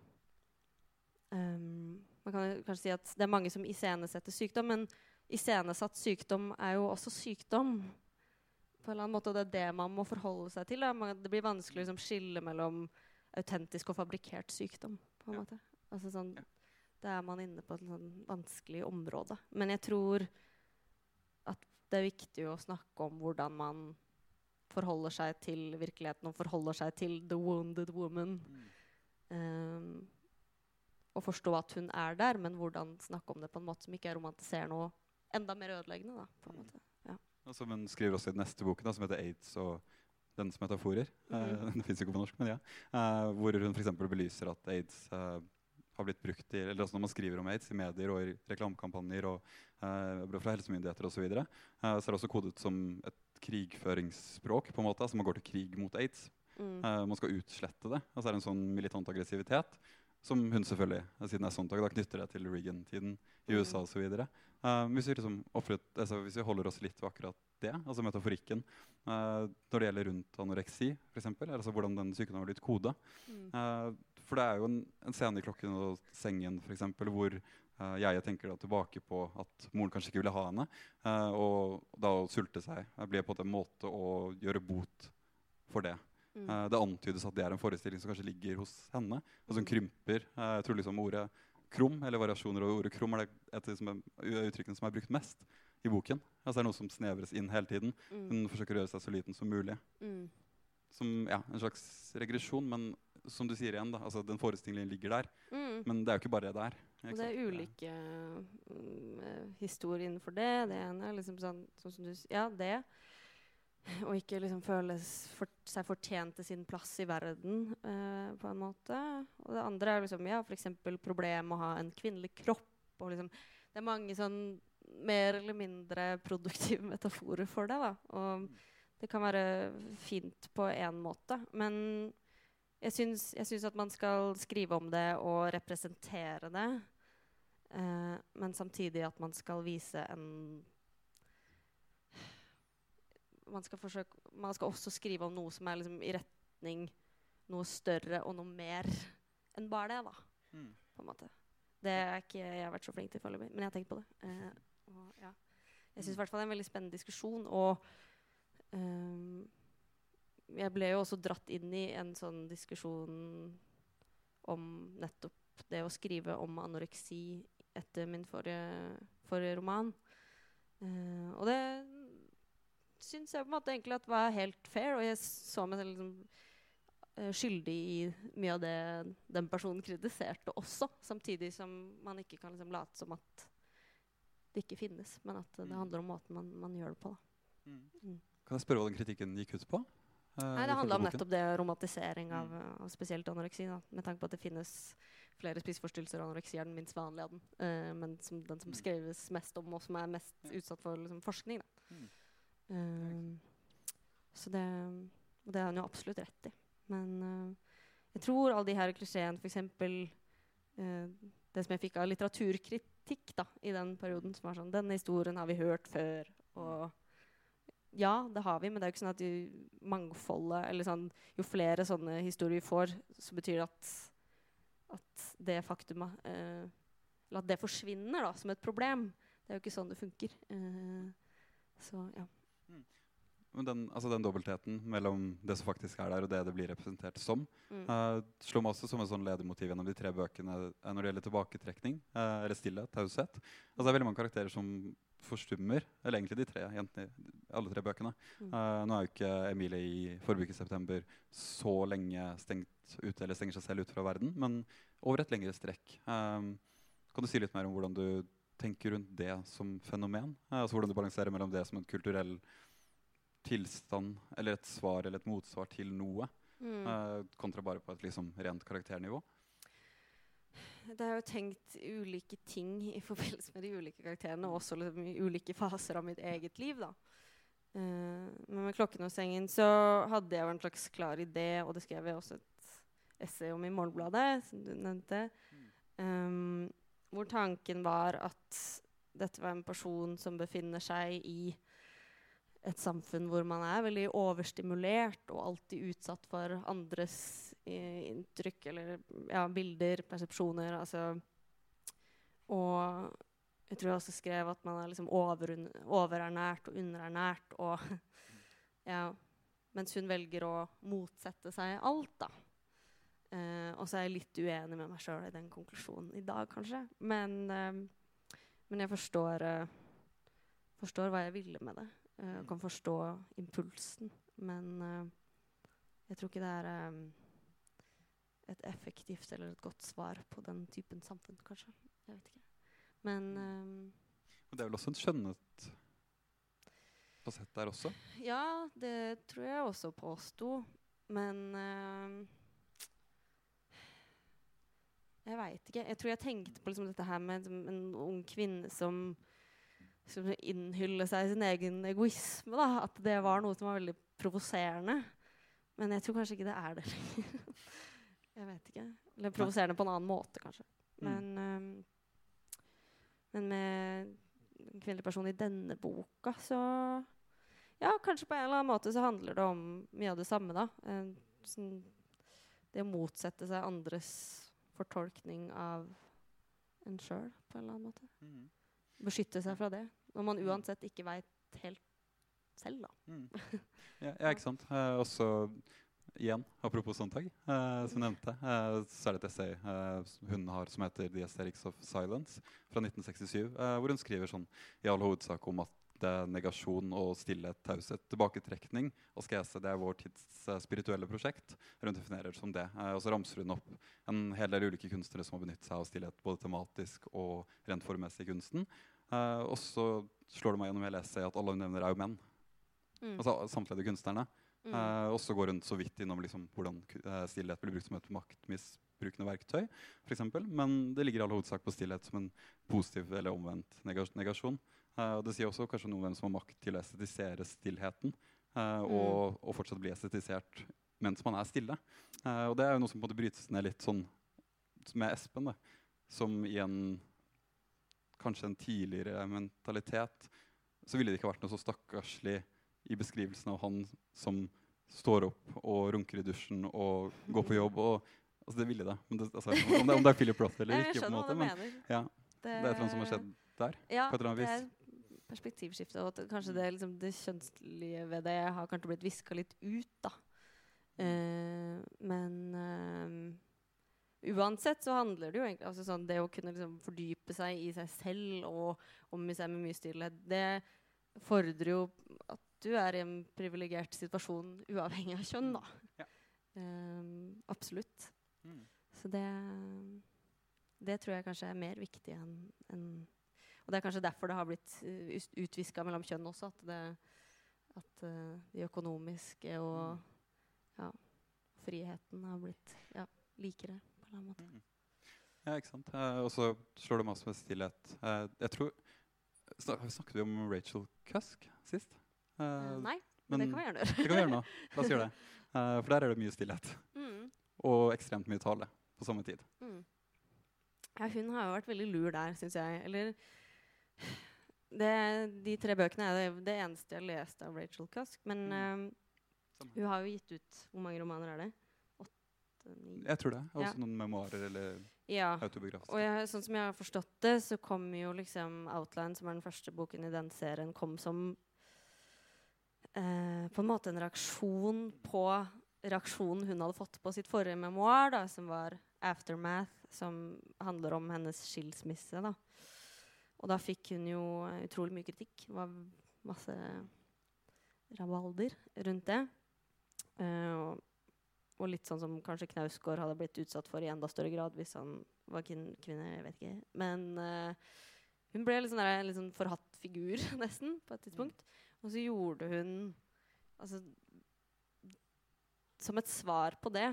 um, man kan kanskje si at det er mange som iscenesetter sykdom, men iscenesatt sykdom er jo også sykdom. På en eller annen måte, og Det er det man må forholde seg til. Da. Det blir vanskelig å liksom, skille mellom autentisk og fabrikkert sykdom. på en ja. måte. Altså sånn, Da er man inne på et sånn vanskelig område. Men jeg tror at det er viktig å snakke om hvordan man forholder seg til virkeligheten og forholder seg til the wounded woman. Mm. Um, og forstå at hun er der, men hvordan snakke om det på en måte som ikke romantiserer noe enda mer ødeleggende. Da, på en måte. Ja. Og som hun skriver også i den neste boken, da, som heter 'Aids og dens metaforer'. Mm -hmm. uh, den fins ikke på norsk, men ja. Uh, hvor hun f.eks. belyser at aids uh, har blitt brukt i, eller altså når man skriver om aids i medier og i reklamekampanjer og uh, fra helsemyndigheter osv., så, videre, uh, så er det også kodet som et krigføringsspråk. på en måte, altså Man går til krig mot aids. Mm. Uh, man skal utslette det. altså er det en sånn militant aggressivitet som hun selvfølgelig, eh, siden det er Sontag, da knytter det til Reagan-tiden i Mm. USA osv. Uh, hvis, vi liksom offret, altså, hvis vi holder oss litt ved akkurat det, altså metaforikken uh, når det gjelder rundt anoreksi, f.eks., altså hvordan den sykdommen har blitt koda. Mm. Eh, for det er jo en, en scene i 'Klokken og sengen' for eksempel, hvor uh, jeg tenker da tilbake på at moren kanskje ikke ville ha henne. eh, og da å sulte seg uh, blir på en måte å gjøre bot for det. Mm. Eh, det antydes at det er en forestilling som kanskje ligger hos henne, og som krymper. Eh, jeg tror liksom ordet krum, eller variasjoner over ordet krum, er det et av uttrykkene som er brukt mest i boken. Altså det er noe som snevres inn hele tiden. Mm. Hun forsøker å gjøre seg så liten som mulig. Mm. Som ja, en slags regresjon, men som du sier igjen, da, altså den forestillingen ligger der. Mm. Men det er jo ikke bare der. Og det er ulike mm, eh, historier innenfor det. Det ene er liksom sånn, sånn som du sier, Ja, det. Å ikke liksom føle for, seg fortjent til sin plass i verden, eh, på en måte. Og det andre er liksom, ja, f.eks. problem å ha en kvinnelig kropp. Og liksom, det er mange sånn mer eller mindre produktive metaforer for det. da. Og det kan være fint på én måte, men jeg syns, jeg syns at man skal skrive om det og representere det. Eh, men samtidig at man skal vise en man skal, forsøke, man skal også skrive om noe som er liksom i retning noe større og noe mer enn bare det. da, Mm. på en måte. Det er ikke jeg har vært så flink til foreløpig, men jeg har tenkt på det. Eh, og, ja. Jeg syns i hvert fall det er en veldig spennende diskusjon. Og ehm, jeg ble jo også dratt inn i en sånn diskusjon om nettopp det å skrive om anoreksi etter min forrige, forrige roman. Uh, og det syns jeg på en måte egentlig at var helt fair, og jeg så meg selv liksom eh, skyldig i mye av det den personen kritiserte også, samtidig som man ikke kan liksom late som at det ikke finnes, men at det Mm. handler om måten man, man gjør det på. Da. Mm. Kan jeg spørre hva den kritikken gikk ut på? Eh, Nei, det handla om nettopp det romantisering av, av spesielt anoreksi. Da, med tanke på at det finnes flere spiseforstyrrelser, og anoreksi er den minst vanlige av den. Uh, men som, den som Mm. skrives mest om, og som er mest utsatt for liksom, forskning. Da. Mm. Eh, så det, det har han jo absolutt rett i. Men uh, jeg tror alle de her klisjeene, f.eks. Uh, det som jeg fikk av litteraturkritikk da, i den perioden, som var sånn 'Denne historien har vi hørt før', og ja, det har vi, men det er jo ikke sånn at mangfoldet Eller sånn Jo flere sånne historier vi får, så betyr det at, at det faktumet eh, Eller at det forsvinner da, som et problem. Det er jo ikke sånn det funker. Eh, så ja. Men den, altså den dobbeltheten mellom det som faktisk er der, og det det blir representert som, Mm. eh, slår meg også som en sånn ledermotiv gjennom de tre bøkene eh, når det gjelder tilbaketrekning, eh, eller stillhet, taushet. Altså det er veldig mange karakterer som forstummer, eller egentlig de tre jentene alle tre bøkene. Mm. Uh, nå er jo ikke Emilie i forrige uke i september så lenge stengt ute, eller stenger seg selv ut fra verden, men over et lengre strekk. Um, kan du si litt mer om hvordan du tenker rundt det som fenomen? Uh, altså hvordan du balanserer mellom det som en kulturell tilstand, eller et svar eller et motsvar til noe, Mm. uh, kontra bare på et liksom rent karakternivå? Det er jo tenkt ulike ting i forbindelse med de ulike karakterene, og også liksom i ulike faser av mitt eget liv. da. Eh, men med 'Klokken og sengen' så hadde jeg jo en slags klar idé, og det skrev jeg også et essay om i Morgenbladet, som du nevnte, um, hvor tanken var at dette var en person som befinner seg i et samfunn hvor man er veldig overstimulert og alltid utsatt for andres eh, inntrykk eller ja, bilder, persepsjoner. Altså. Og jeg tror jeg også skrev at man er liksom over, overernært og underernært. Og, ja, mens hun velger å motsette seg alt, da. Eh, og så er jeg litt uenig med meg sjøl i den konklusjonen i dag, kanskje. Men, eh, men jeg forstår, eh, forstår hva jeg ville med det. Og kan forstå impulsen. Men uh, jeg tror ikke det er um, et effektivt eller et godt svar på den typen samfunn, kanskje. Jeg vet ikke. Men um, det er vel også en skjønnet fasett der også? Ja, det tror jeg også påsto. Men uh, Jeg veit ikke. Jeg tror jeg tenkte på liksom dette her med en ung kvinne som, som innhyller seg i sin egen egoisme. Da. At det var noe som var veldig provoserende. Men jeg tror kanskje ikke det er det lenger. jeg vet ikke. Eller provoserende på en annen måte, kanskje. Mm. Men, ehm, men med en kvinnelig person i denne boka, så Ja, kanskje på en eller annen måte så handler det om mye av det samme, da. En, sånn, det å motsette seg andres fortolkning av en sjøl, på en eller annen måte. Mm. Beskytte seg fra det. Når man uansett ikke veit helt selv, da. Mm. Ja, ja, ikke sant. Eh, også igjen, apropos Sontag, eh, som nevnte, eh, så er det et essay eh, hun har som heter 'The Aesthetics of Silence' fra 1967, eh, hvor hun skriver sånn i all hovedsak om at det er negasjon og stillhet, taushet, tilbaketrekning. Askese det er vår tids eh, spirituelle prosjekt. Hun definerer det som det. Eh, og så ramser hun opp en hel del ulike kunstnere som har benyttet seg av stillhet både tematisk og rent formmessig i kunsten. Eh, og så slår det meg gjennom hele essayet at alle hun nevner, er jo menn. Mm. Altså samtlige kunstnerne. Mm. Eh, og så går hun så vidt innom liksom, hvordan stillhet blir brukt som et maktmisbrukende verktøy. For eksempel. Men det ligger i all hovedsak på stillhet som en positiv eller omvendt negasjon. Eh, og det sier også kanskje noe om hvem som har makt til å estetisere stillheten. eh, og, og fortsatt bli estetisert mens man er stille. Eh, og det er jo noe som på en måte brytes ned litt sånn med Espen. Da, som i en kanskje en tidligere mentalitet så ville det ikke vært noe så stakkarslig i beskrivelsen av han som står opp og runker i dusjen og går på jobb. Og, altså det ville det. Men det altså, om, det om det er Philip Roth eller ikke. på en måte, men ja, det er et eller annet som har skjedd der. Ja, på et eller annet det vis. Er perspektivskifte. Og at kanskje det, liksom, det kjønnslige ved det har kanskje blitt viska litt ut, da. Uh, men uh, uansett så handler det jo egentlig altså sånn, Det å kunne liksom fordype seg i seg selv og omgi seg med mye stillhet, det fordrer jo at du er i en privilegert situasjon uavhengig av kjønn, da. Ja. Uh, absolutt. Mm. Så det, det tror jeg kanskje er mer viktig enn enn- Og det er kanskje derfor det har blitt uh, utviska mellom kjønn også. At, det, at eh, de økonomiske og ja, friheten har blitt ja, likere på en eller annen måte. Mm. Ja, ikke sant. Eh, og så slår det masse med stillhet. Eh, jeg tror snak, Snakket vi om Rachel Cusk sist? Eh, Eh, nei, men, det kan vi gjerne gjøre. det kan vi gjøre nå. La oss gjøre det. Eh, for der er det mye stillhet. Mm, Og ekstremt mye tale på samme tid. mm. Ja, hun har jo vært veldig lur der, syns jeg. Eller det, De tre bøkene er det, det eneste jeg har lest av Rachel Cusk. Men Mm. um, hun har jo gitt ut Hvor mange romaner er det? Åtte? Ni? Jeg tror det. Også Ja. noen memoarer eller Ja. autobiografiske. Og jeg, sånn som jeg har forstått det, så kom jo liksom Outline, som er den første boken i den serien, kom som eh, på en måte en reaksjon på reaksjonen hun hadde fått på sitt forrige memoar, da, som var 'Aftermath', som handler om hennes skilsmisse. da. Og da fikk hun jo eh, utrolig mye kritikk. Det var masse rabalder rundt det. Uh, og, litt sånn som kanskje Knausgård hadde blitt utsatt for i enda større grad hvis han var kvin kvinne. jeg vet ikke. Men uh, hun ble litt sånn der, en litt sånn forhatt figur, nesten, på et tidspunkt. Og så gjorde hun altså, Som et svar på det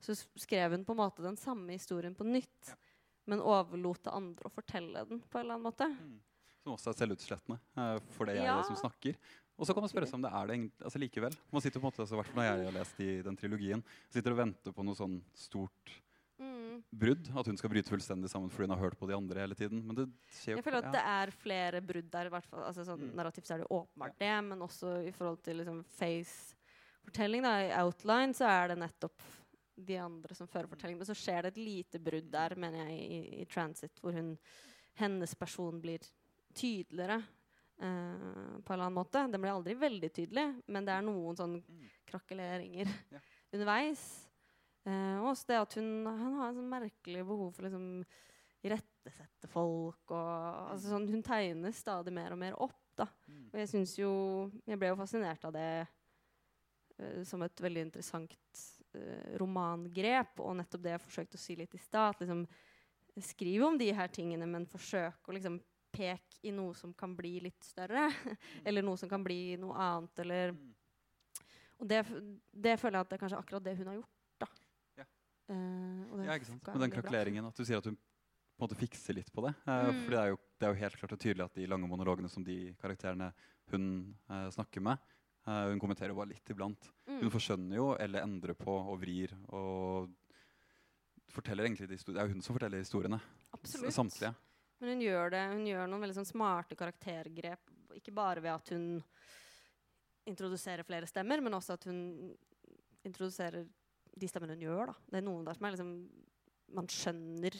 så skrev hun på en måte den samme historien på nytt. Ja. Men overlot til andre å fortelle den på en eller annen måte. Mm. Som også er selvutslettende uh, for det jeg Ja. som snakker. Og så kan man spørre seg om det er det altså likevel. Man sitter på en måte, altså, hvert fall når jeg har lest i den trilogien, sitter og venter på noe sånn stort Mm. brudd. At hun skal bryte fullstendig sammen fordi hun har hørt på de andre hele tiden. Men det skjer jo Jeg føler at ja. det er flere brudd der. i hvert fall. Altså, sånn, Mm. Narrativt så er det åpenbart åpenbart det, men også i forhold til liksom, face-fortelling. I outline så er det nettopp de andre som fører fortellingen. Men så skjer det et lite brudd der, mener jeg, i, i transit, hvor hun, hennes person blir tydeligere. eh, på en eller annen måte. Den blir aldri veldig tydelig, men det er noen sånn krakeleringer Ja. underveis. Eh, også det at hun, hun har en sånn merkelig behov for liksom irettesette folk. Og, altså sånn, hun tegner stadig mer og mer opp. Da. Mm. Og jeg jo Jeg ble jo fascinert av det uh, som et veldig interessant romangrep. Og nettopp det jeg forsøkte å si litt i stad. Liksom, skriv om de her tingene, men forsøk å liksom peke i noe som kan bli litt større. eller noe som kan bli noe annet. Eller Mm. og det, det føler jeg at det er kanskje akkurat det hun har gjort. da. Ja. uh, og det Ja, ikke sant? Med den kalkuleringen, krakeleringen, at du sier at hun på en måte fikser litt på det. Uh, Mm. For det er, jo, det er jo helt klart og tydelig at de lange monologene som de karakterene hun uh, snakker med, Eh, hun kommenterer bare litt iblant. Mm. Hun forskjønner jo, eller endrer på og vrir. og forteller egentlig de Det er jo hun som forteller historiene. Absolutt. Samtlige. Men hun gjør det, hun gjør noen veldig sånn smarte karaktergrep. Ikke bare ved at hun introduserer flere stemmer, men også at hun introduserer de stemmene hun gjør. Da. Det er noen der som er liksom Man skjønner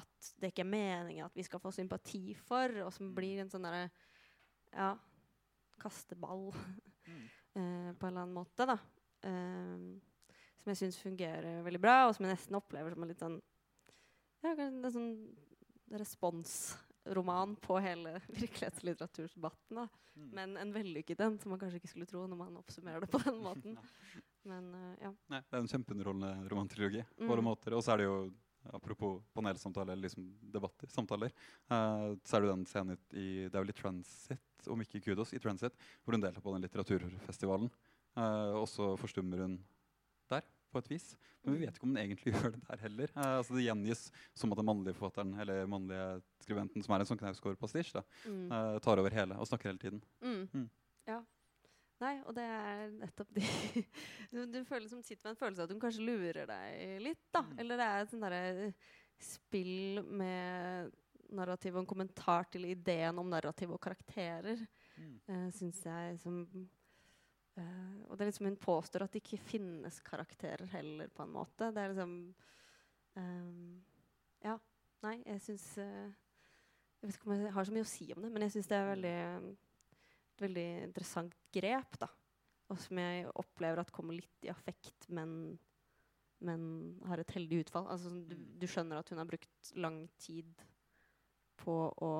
at det ikke er meningen at vi skal få sympati for, og som blir en sånn derre Ja, kasteball eh, på en eller annen måte, da. Eh, som jeg syns fungerer veldig bra, og som jeg nesten opplever som en litt sånn ja, er sånn responsroman på hele virkelighetslitteratursdebatten. Mm. Men en vellykket en, som man kanskje ikke skulle tro når man oppsummerer det på den måten. Men uh, ja. Nei, det er en kjempeunderholdende romantrilogi på Mm. måter. Og så er det jo, apropos panelsamtaler liksom debatter, samtaler, Uh, så er det jo den scenen i Det er vel i Transit, om ikke Kudos, i Transit, hvor hun deltar på den litteraturfestivalen. Uh, og så forstummer hun der, på et vis. Men vi vet ikke om hun egentlig gjør det der heller. Uh, altså Det gjengis som at den mannlige forfatteren eller mannlige skribenten, som er en sånn Knausgård-pastisj, da, Mm. eh, tar over hele og snakker hele tiden. Mm. Mm. Ja. Nei, og det er nettopp de du, du føler som sitter med en følelse av at hun kanskje lurer deg litt, da. Mm. Eller det er et sånn derre spill med narrativ og en kommentar til ideen om narrativ og karakterer, Mm. uh, synes jeg som uh, Og det er liksom hun påstår at det ikke finnes karakterer heller, på en måte. Det er liksom um, Ja. Nei, jeg syns uh, Jeg vet ikke om jeg har så mye å si om det, men jeg syns det er veldig et veldig interessant grep, da. Og som jeg opplever at kommer litt i affekt, men, men har et heldig utfall. Altså, du, du skjønner at hun har brukt lang tid på å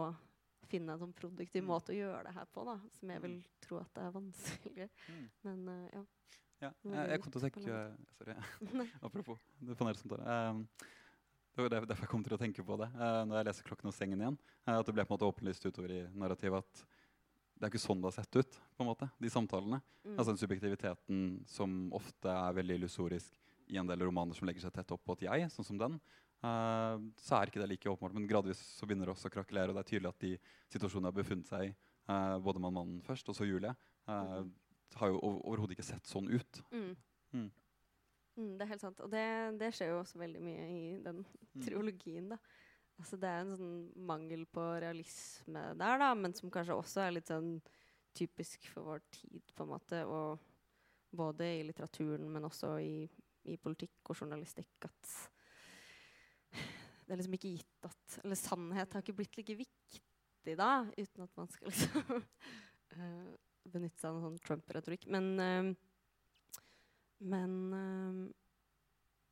finne en sånn produktiv Mm. måte å gjøre det her på, da. Som jeg vil tro at det er vanskelig. Mm. Men uh, ja. Ja, jeg, jeg kom til å tenke Sorry. Apropos det panelsamtalen. Um, det var derfor jeg kom til å tenke på det uh, når jeg leser 'Klokken og sengen' igjen. uh, at det ble på en måte åpenlyst utover i narrativet at det er ikke sånn det har sett ut, på en måte, de samtalene. Mm. Altså den subjektiviteten som ofte er veldig illusorisk i en del romaner som legger seg tett opp på et jeg, sånn som den. Uh, så er ikke det like åpenbart, men gradvis så begynner det også å krakelere. Og det er tydelig at de situasjonene har befunnet seg i, uh, både med mannen først, og så Julie, uh, Mhm. har jo overhodet ikke sett sånn ut. Mm. Mm. Mm, det er helt sant. Og det, det skjer jo også veldig mye i den Mm. triologien, da. Altså det er en sånn mangel på realisme der, da, men som kanskje også er litt sånn typisk for vår tid, på en måte. Og både i litteraturen, men også i, i politikk og journalistikk. At det er liksom ikke gitt at Eller sannhet har ikke blitt like viktig da, uten at man skal liksom uh, benytte seg av en sånn Trump-retorikk. Men uh, men uh,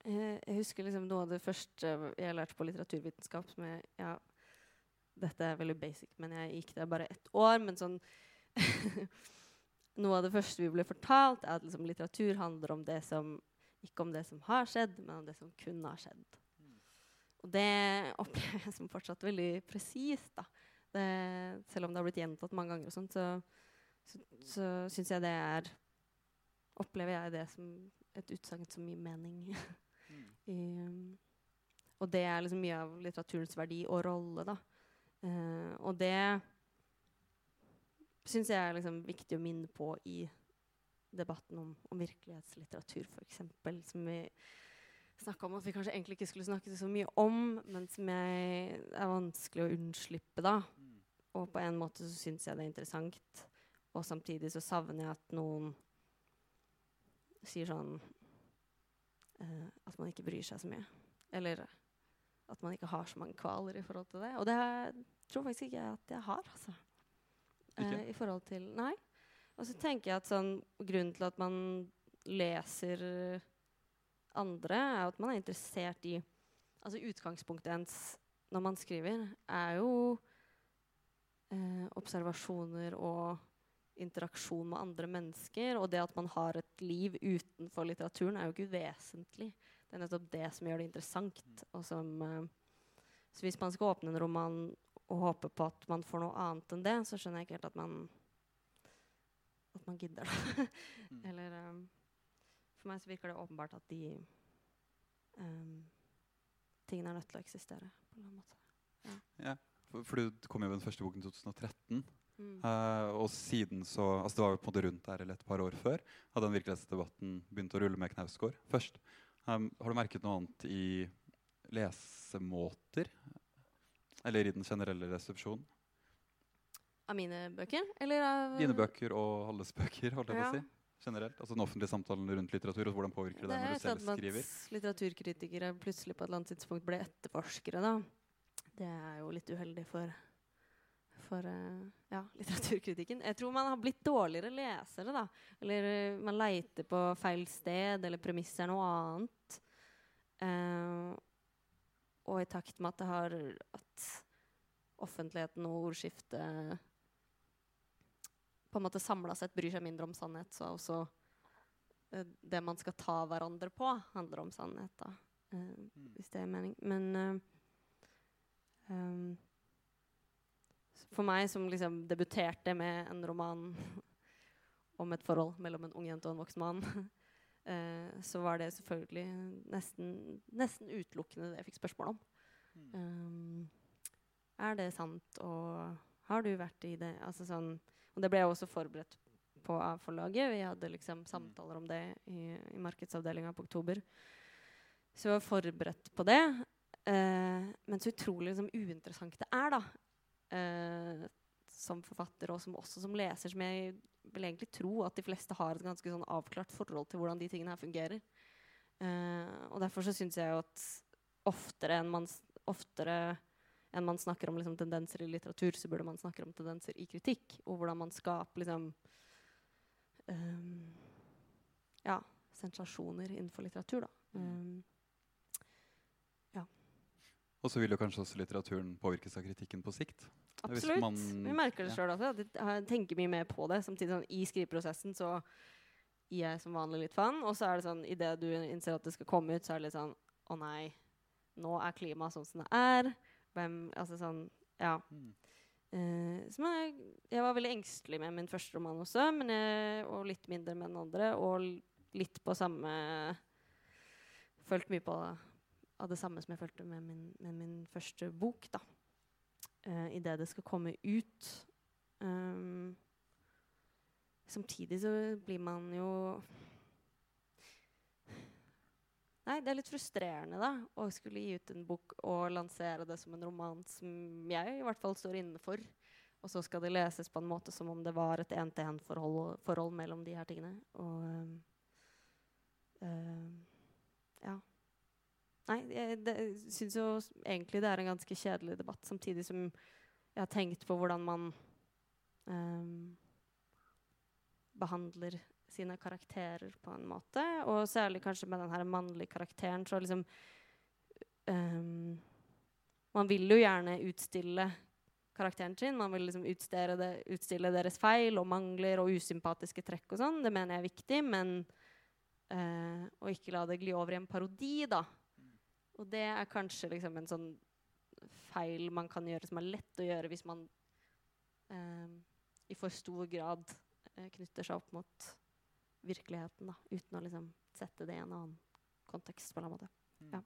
jeg, husker liksom noe av det første jeg lærte på litteraturvitenskap som jeg ja, Dette er veldig basic, men jeg gikk der bare ett år. Men sånn Noe av det første vi ble fortalt, er at liksom, litteratur handler om det som ikke om det som har skjedd, men om det som kunne ha skjedd. Og det opplever jeg som fortsatt veldig presist. Selv om det har blitt gjentatt mange ganger, og sånt, så, så, så syns jeg det er Opplever jeg det som et utsagn som gir mening. I, um, og det er liksom mye av litteraturens verdi og rolle, da. Uh, og det syns jeg er liksom viktig å minne på i debatten om, om virkelighetslitteratur, f.eks. Som vi snakka om at vi kanskje egentlig ikke skulle snakke så mye om, men som jeg er vanskelig å unnslippe, da. Og på en måte så syns jeg det er interessant. Og samtidig så savner jeg at noen sier sånn uh, At man ikke bryr seg så mye. Eller at man ikke har så mange kvaler i forhold til det. Og det tror faktisk ikke jeg at jeg har, altså. Eh, I forhold til Nei. Og så tenker jeg at sånn Grunnen til at man leser andre, er at man er interessert i Altså utgangspunktet ens når man skriver, er jo eh, observasjoner og interaksjon med andre mennesker. Og det at man har et liv utenfor litteraturen, er jo ikke uvesentlig. Det er nettopp det som gjør det interessant. Og som, eh, så hvis man skal åpne en roman og håpe på at man får noe annet enn det, så skjønner jeg ikke helt at man at man gidder det. Mm. Eller eh, For meg så virker det åpenbart at de um, tingene er nødt til å eksistere på en eller annen måte. Ja, for, for du kom jo med den første boken i 2013. Mm. Uh, og siden så altså Det var jo på en måte rundt der eller et par år før at den virkelighetsdebatten begynte å rulle med Knausgård først. Um, har du merket noe annet i lesemåter? Eller i den generelle resepsjonen? Av mine bøker? Eller av Dine bøker og alles bøker, holdt jeg på å si. Generelt. Altså den offentlige samtalen rundt litteratur, og hvordan påvirker det deg når du selv skriver? at litteraturkritikere plutselig på et eller annet tidspunkt ble etterforskere, da. Det er jo litt uheldig for, for eh, ja, litteraturkritikken. Jeg tror man har blitt dårligere lesere, da. Eller eh, man leiter på feil sted, eller premisset er noe annet. Uh, og i takt med at det har At offentligheten og ordskiftet på en måte samla sett bryr seg mindre om sannhet, så er også eh, det man skal ta hverandre på, handler om sannhet, da. Mm. hvis det er mening. Men eh, ehm, for meg som liksom debuterte med en roman om et forhold mellom en ung jente og en voksen mann, uh, så var det selvfølgelig nesten, nesten utelukkende det jeg fikk spørsmål om. Um, er det sant, og har du vært i det? Altså sånn, og det ble jeg også forberedt på av forlaget. Vi hadde liksom samtaler om det i, i markedsavdelinga på Oktober. Så jeg var forberedt på det. Eh, men så utrolig liksom, uinteressant det er, da. Eh, som forfatter og som, også som leser, som jeg vil egentlig tro at de fleste har et ganske sånn avklart forhold til hvordan de tingene her fungerer. Eh, og derfor så syns jeg jo at oftere enn man, oftere enn man snakker om liksom, tendenser i litteratur, så burde man snakke om tendenser i kritikk, og hvordan man skaper liksom um, Ja, sensasjoner innenfor litteratur, da. Um, Og så vil jo kanskje også litteraturen påvirkes av kritikken på sikt. Absolutt. man- Vi merker det ja. sjøl også. Jeg tenker mye mer på det. Samtidig sånn, I skriveprosessen så gir jeg som vanlig litt fan. Og så er det sånn idet du innser at det skal komme ut, så er det litt sånn Å nei, nå er klimaet sånn som det er. Hvem Altså sånn Ja. Mm. Uh, som jeg, jeg var veldig engstelig med min første roman også, men jeg, og litt mindre med den andre. Og litt på samme Følt mye på av det samme som jeg følte med min, med min første bok, da. Uh, Idet det skal komme ut. Um, samtidig så blir man jo Nei, det er litt frustrerende, da, å skulle gi ut en bok og lansere det som en roman som jeg i hvert fall står inne for. Og så skal det leses på en måte som om det var et én-til-én-forhold forhold mellom de her tingene. Og øh, ja. Nei, jeg det- syns jo egentlig det er en ganske kjedelig debatt, samtidig som jeg har tenkt på hvordan man øh, behandler sine karakterer på en måte. Og særlig kanskje med den her mannlige karakteren. Så liksom um, Man vil jo gjerne utstille karakteren sin. Man vil liksom det, utstille deres feil og mangler og usympatiske trekk og sånn. Det mener jeg er viktig, men uh, å ikke la det gli over i en parodi, da. Og det er kanskje liksom en sånn feil man kan gjøre, som er lett å gjøre hvis man eh, i for stor grad knytter seg opp mot virkeligheten, da, uten å liksom sette det i en annen kontekst. på en måte. Mm. Ja.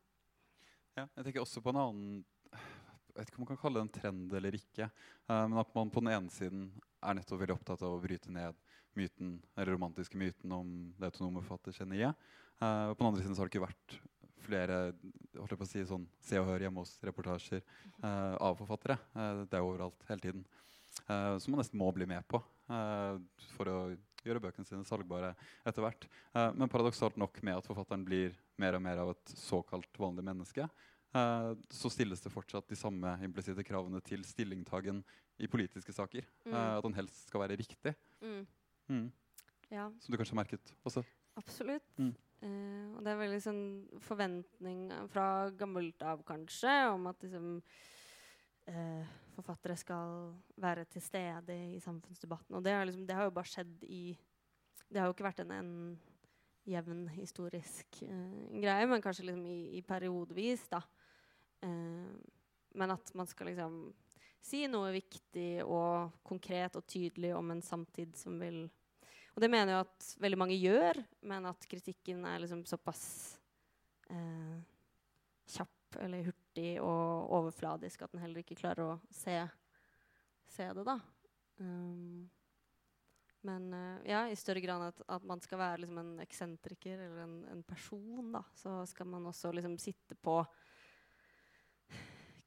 Ja, jeg tenker også på en annen Jeg vet ikke om man kan kalle det en trend eller ikke. Uh, men at man på den ene siden er nettopp veldig opptatt av å bryte ned myten, eller romantiske myten om det autonome forfattergeniet. Uh, på den andre siden så har det ikke vært flere holdt jeg på å si, sånn Se og Hør hjemme hos-reportasjer uh, av forfattere. Uh, det er overalt hele tiden. Uh, som man nesten må bli med på eh, for å gjøre bøkene sine salgbare etter hvert. Eh, men paradoksalt nok med at forfatteren blir mer og mer av et såkalt vanlig menneske, eh, så stilles det fortsatt de samme implisitte kravene til stillingtagen i politiske saker. Mm. Eh, at den helst skal være riktig. Mm. Mm. Ja, Som du kanskje har merket også. absolutt. Mm. Eh, og det er veldig sånn forventning fra gammelt av, kanskje, om at liksom eh, forfattere skal være til stede i samfunnsdebatten. Og det, liksom, det har jo bare skjedd i Det har jo ikke vært en, en jevn historisk eh, greie, men kanskje liksom i, i periodevis, da. Eh, men at man skal liksom si noe viktig og konkret og tydelig om en samtid som vil Og det mener jeg at veldig mange gjør, men at kritikken er liksom såpass eh, kjapp eller hurtig og overfladisk at den heller ikke klarer å se, se det, da. Um, men uh, ja, i større grad at, at man skal være liksom en eksentriker eller en, en person, da, så skal man også liksom sitte på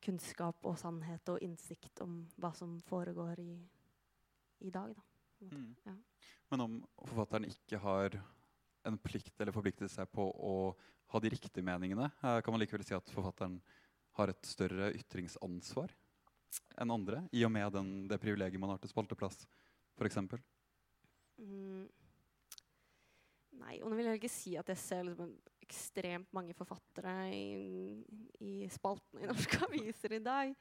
kunnskap og sannhet og innsikt om hva som foregår i, i dag. Da. en. Mm. Ja. Men om forfatteren ikke har en plikt eller forpliktet seg på å ha de riktige meningene, eh, kan man likevel si at forfatteren har et større ytringsansvar enn andre, i og med den, det privilegiet man har til spalteplass, f.eks. Mm. Nei, og nå vil jeg ikke si at jeg ser liksom ekstremt mange forfattere i, i spaltene i norske aviser i dag.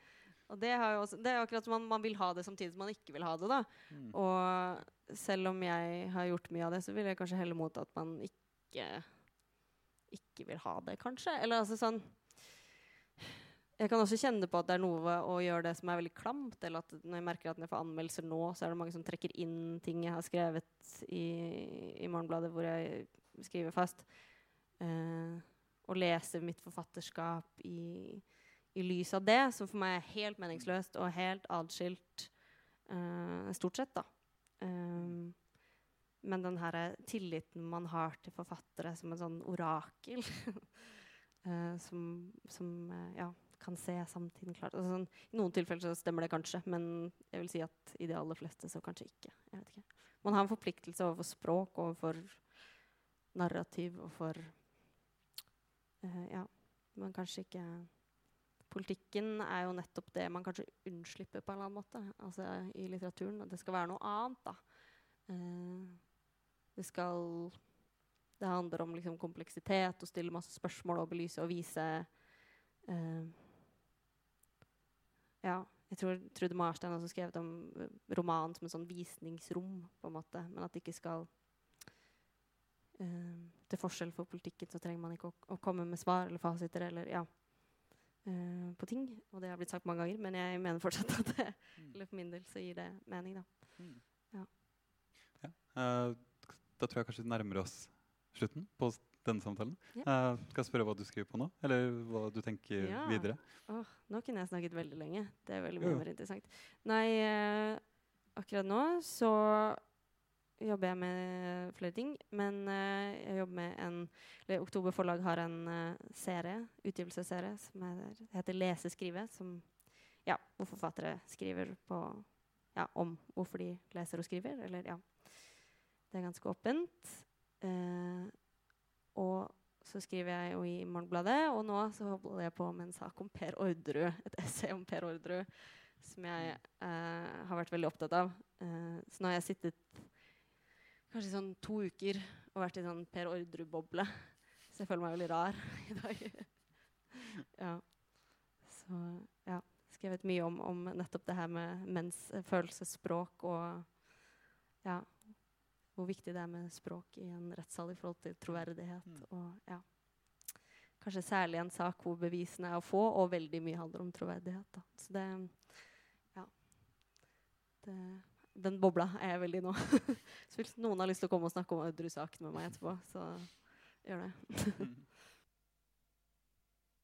Og det, også, det er akkurat som man, man vil ha det samtidig som man ikke vil ha det. da. Mm. Og selv om jeg har gjort mye av det, så vil jeg kanskje helle mot at man ikke ikke vil ha det, kanskje. Eller altså sånn Jeg kan også kjenne på at det er noe å gjøre det som er veldig klamt. Eller at når jeg merker at når jeg får anmeldelser nå, så er det mange som trekker inn ting jeg har skrevet i, i Morgenbladet, hvor jeg skriver fast. Eh, og leser mitt forfatterskap i, i lys av det, som for meg er helt meningsløst og helt atskilt. eh, stort sett, da. Eh, men den her tilliten man har til forfattere som en sånn orakel eh, som, som eh, ja, kan se samtiden klart. Altså, sånn, I noen tilfeller så stemmer det kanskje, men jeg vil si at i de aller fleste så kanskje ikke. Ikke. Man har en forpliktelse overfor språk, overfor narrativ, overfor uh, Ja, men kanskje ikke Politikken er jo nettopp det man kanskje unnslipper på en eller annen måte altså i litteraturen. At det skal være noe annet. da. Uh, det skal Det handler om liksom, kompleksitet, å stille masse spørsmål og belyse og vise eh, Ja, jeg tror Trude Marstein har også skrevet om eh, romanen som en sånn visningsrom, på en måte, men at det ikke skal uh, Til forskjell for politikken så trenger man ikke å, å komme med svar eller fasiter eller ja, uh, på ting. Og det har blitt sagt mange ganger, men jeg mener fortsatt at det, eller for min del så gir det mening, da. Eh, da tror jeg kanskje vi nærmer oss slutten på denne samtalen. Ja. Uh, skal jeg spørre hva du skriver på nå, eller hva du tenker Ja. videre? Oh, nå kunne jeg snakket veldig lenge. Det er veldig mye mer interessant. Nei, uh, akkurat nå så jobber jeg med flere ting. Men uh, jeg jobber med en eller Oktober Forlag har en eh, serie, utgivelsesserie som er, heter Lese skrive. Som, ja, hvor forfattere skriver på, ja, om hvorfor de leser og skriver. Eller, ja. Det er ganske åpent. Eh, og så skriver jeg jo i Morgenbladet, og nå så holder jeg på med en sak om Per Orderud. Et essay om Per Orderud som jeg eh, har vært veldig opptatt av. Eh, så nå har jeg sittet kanskje sånn to uker og vært i sånn Per Orderud-boble. Så jeg føler meg veldig rar i dag. ja. Så ja. Skrevet mye om, om nettopp det her med menns følelsesspråk og ja, hvor viktig det er med språk i en rettssal i forhold til troverdighet. Mm. Og ja, kanskje særlig en sak hvor bevisene er å få, og veldig mye handler om troverdighet. Da. Så det, ja, det, den bobla er jeg veldig i nå. så hvis noen har lyst til å komme og snakke om Audrud-saken med meg etterpå, så gjør det. Mm.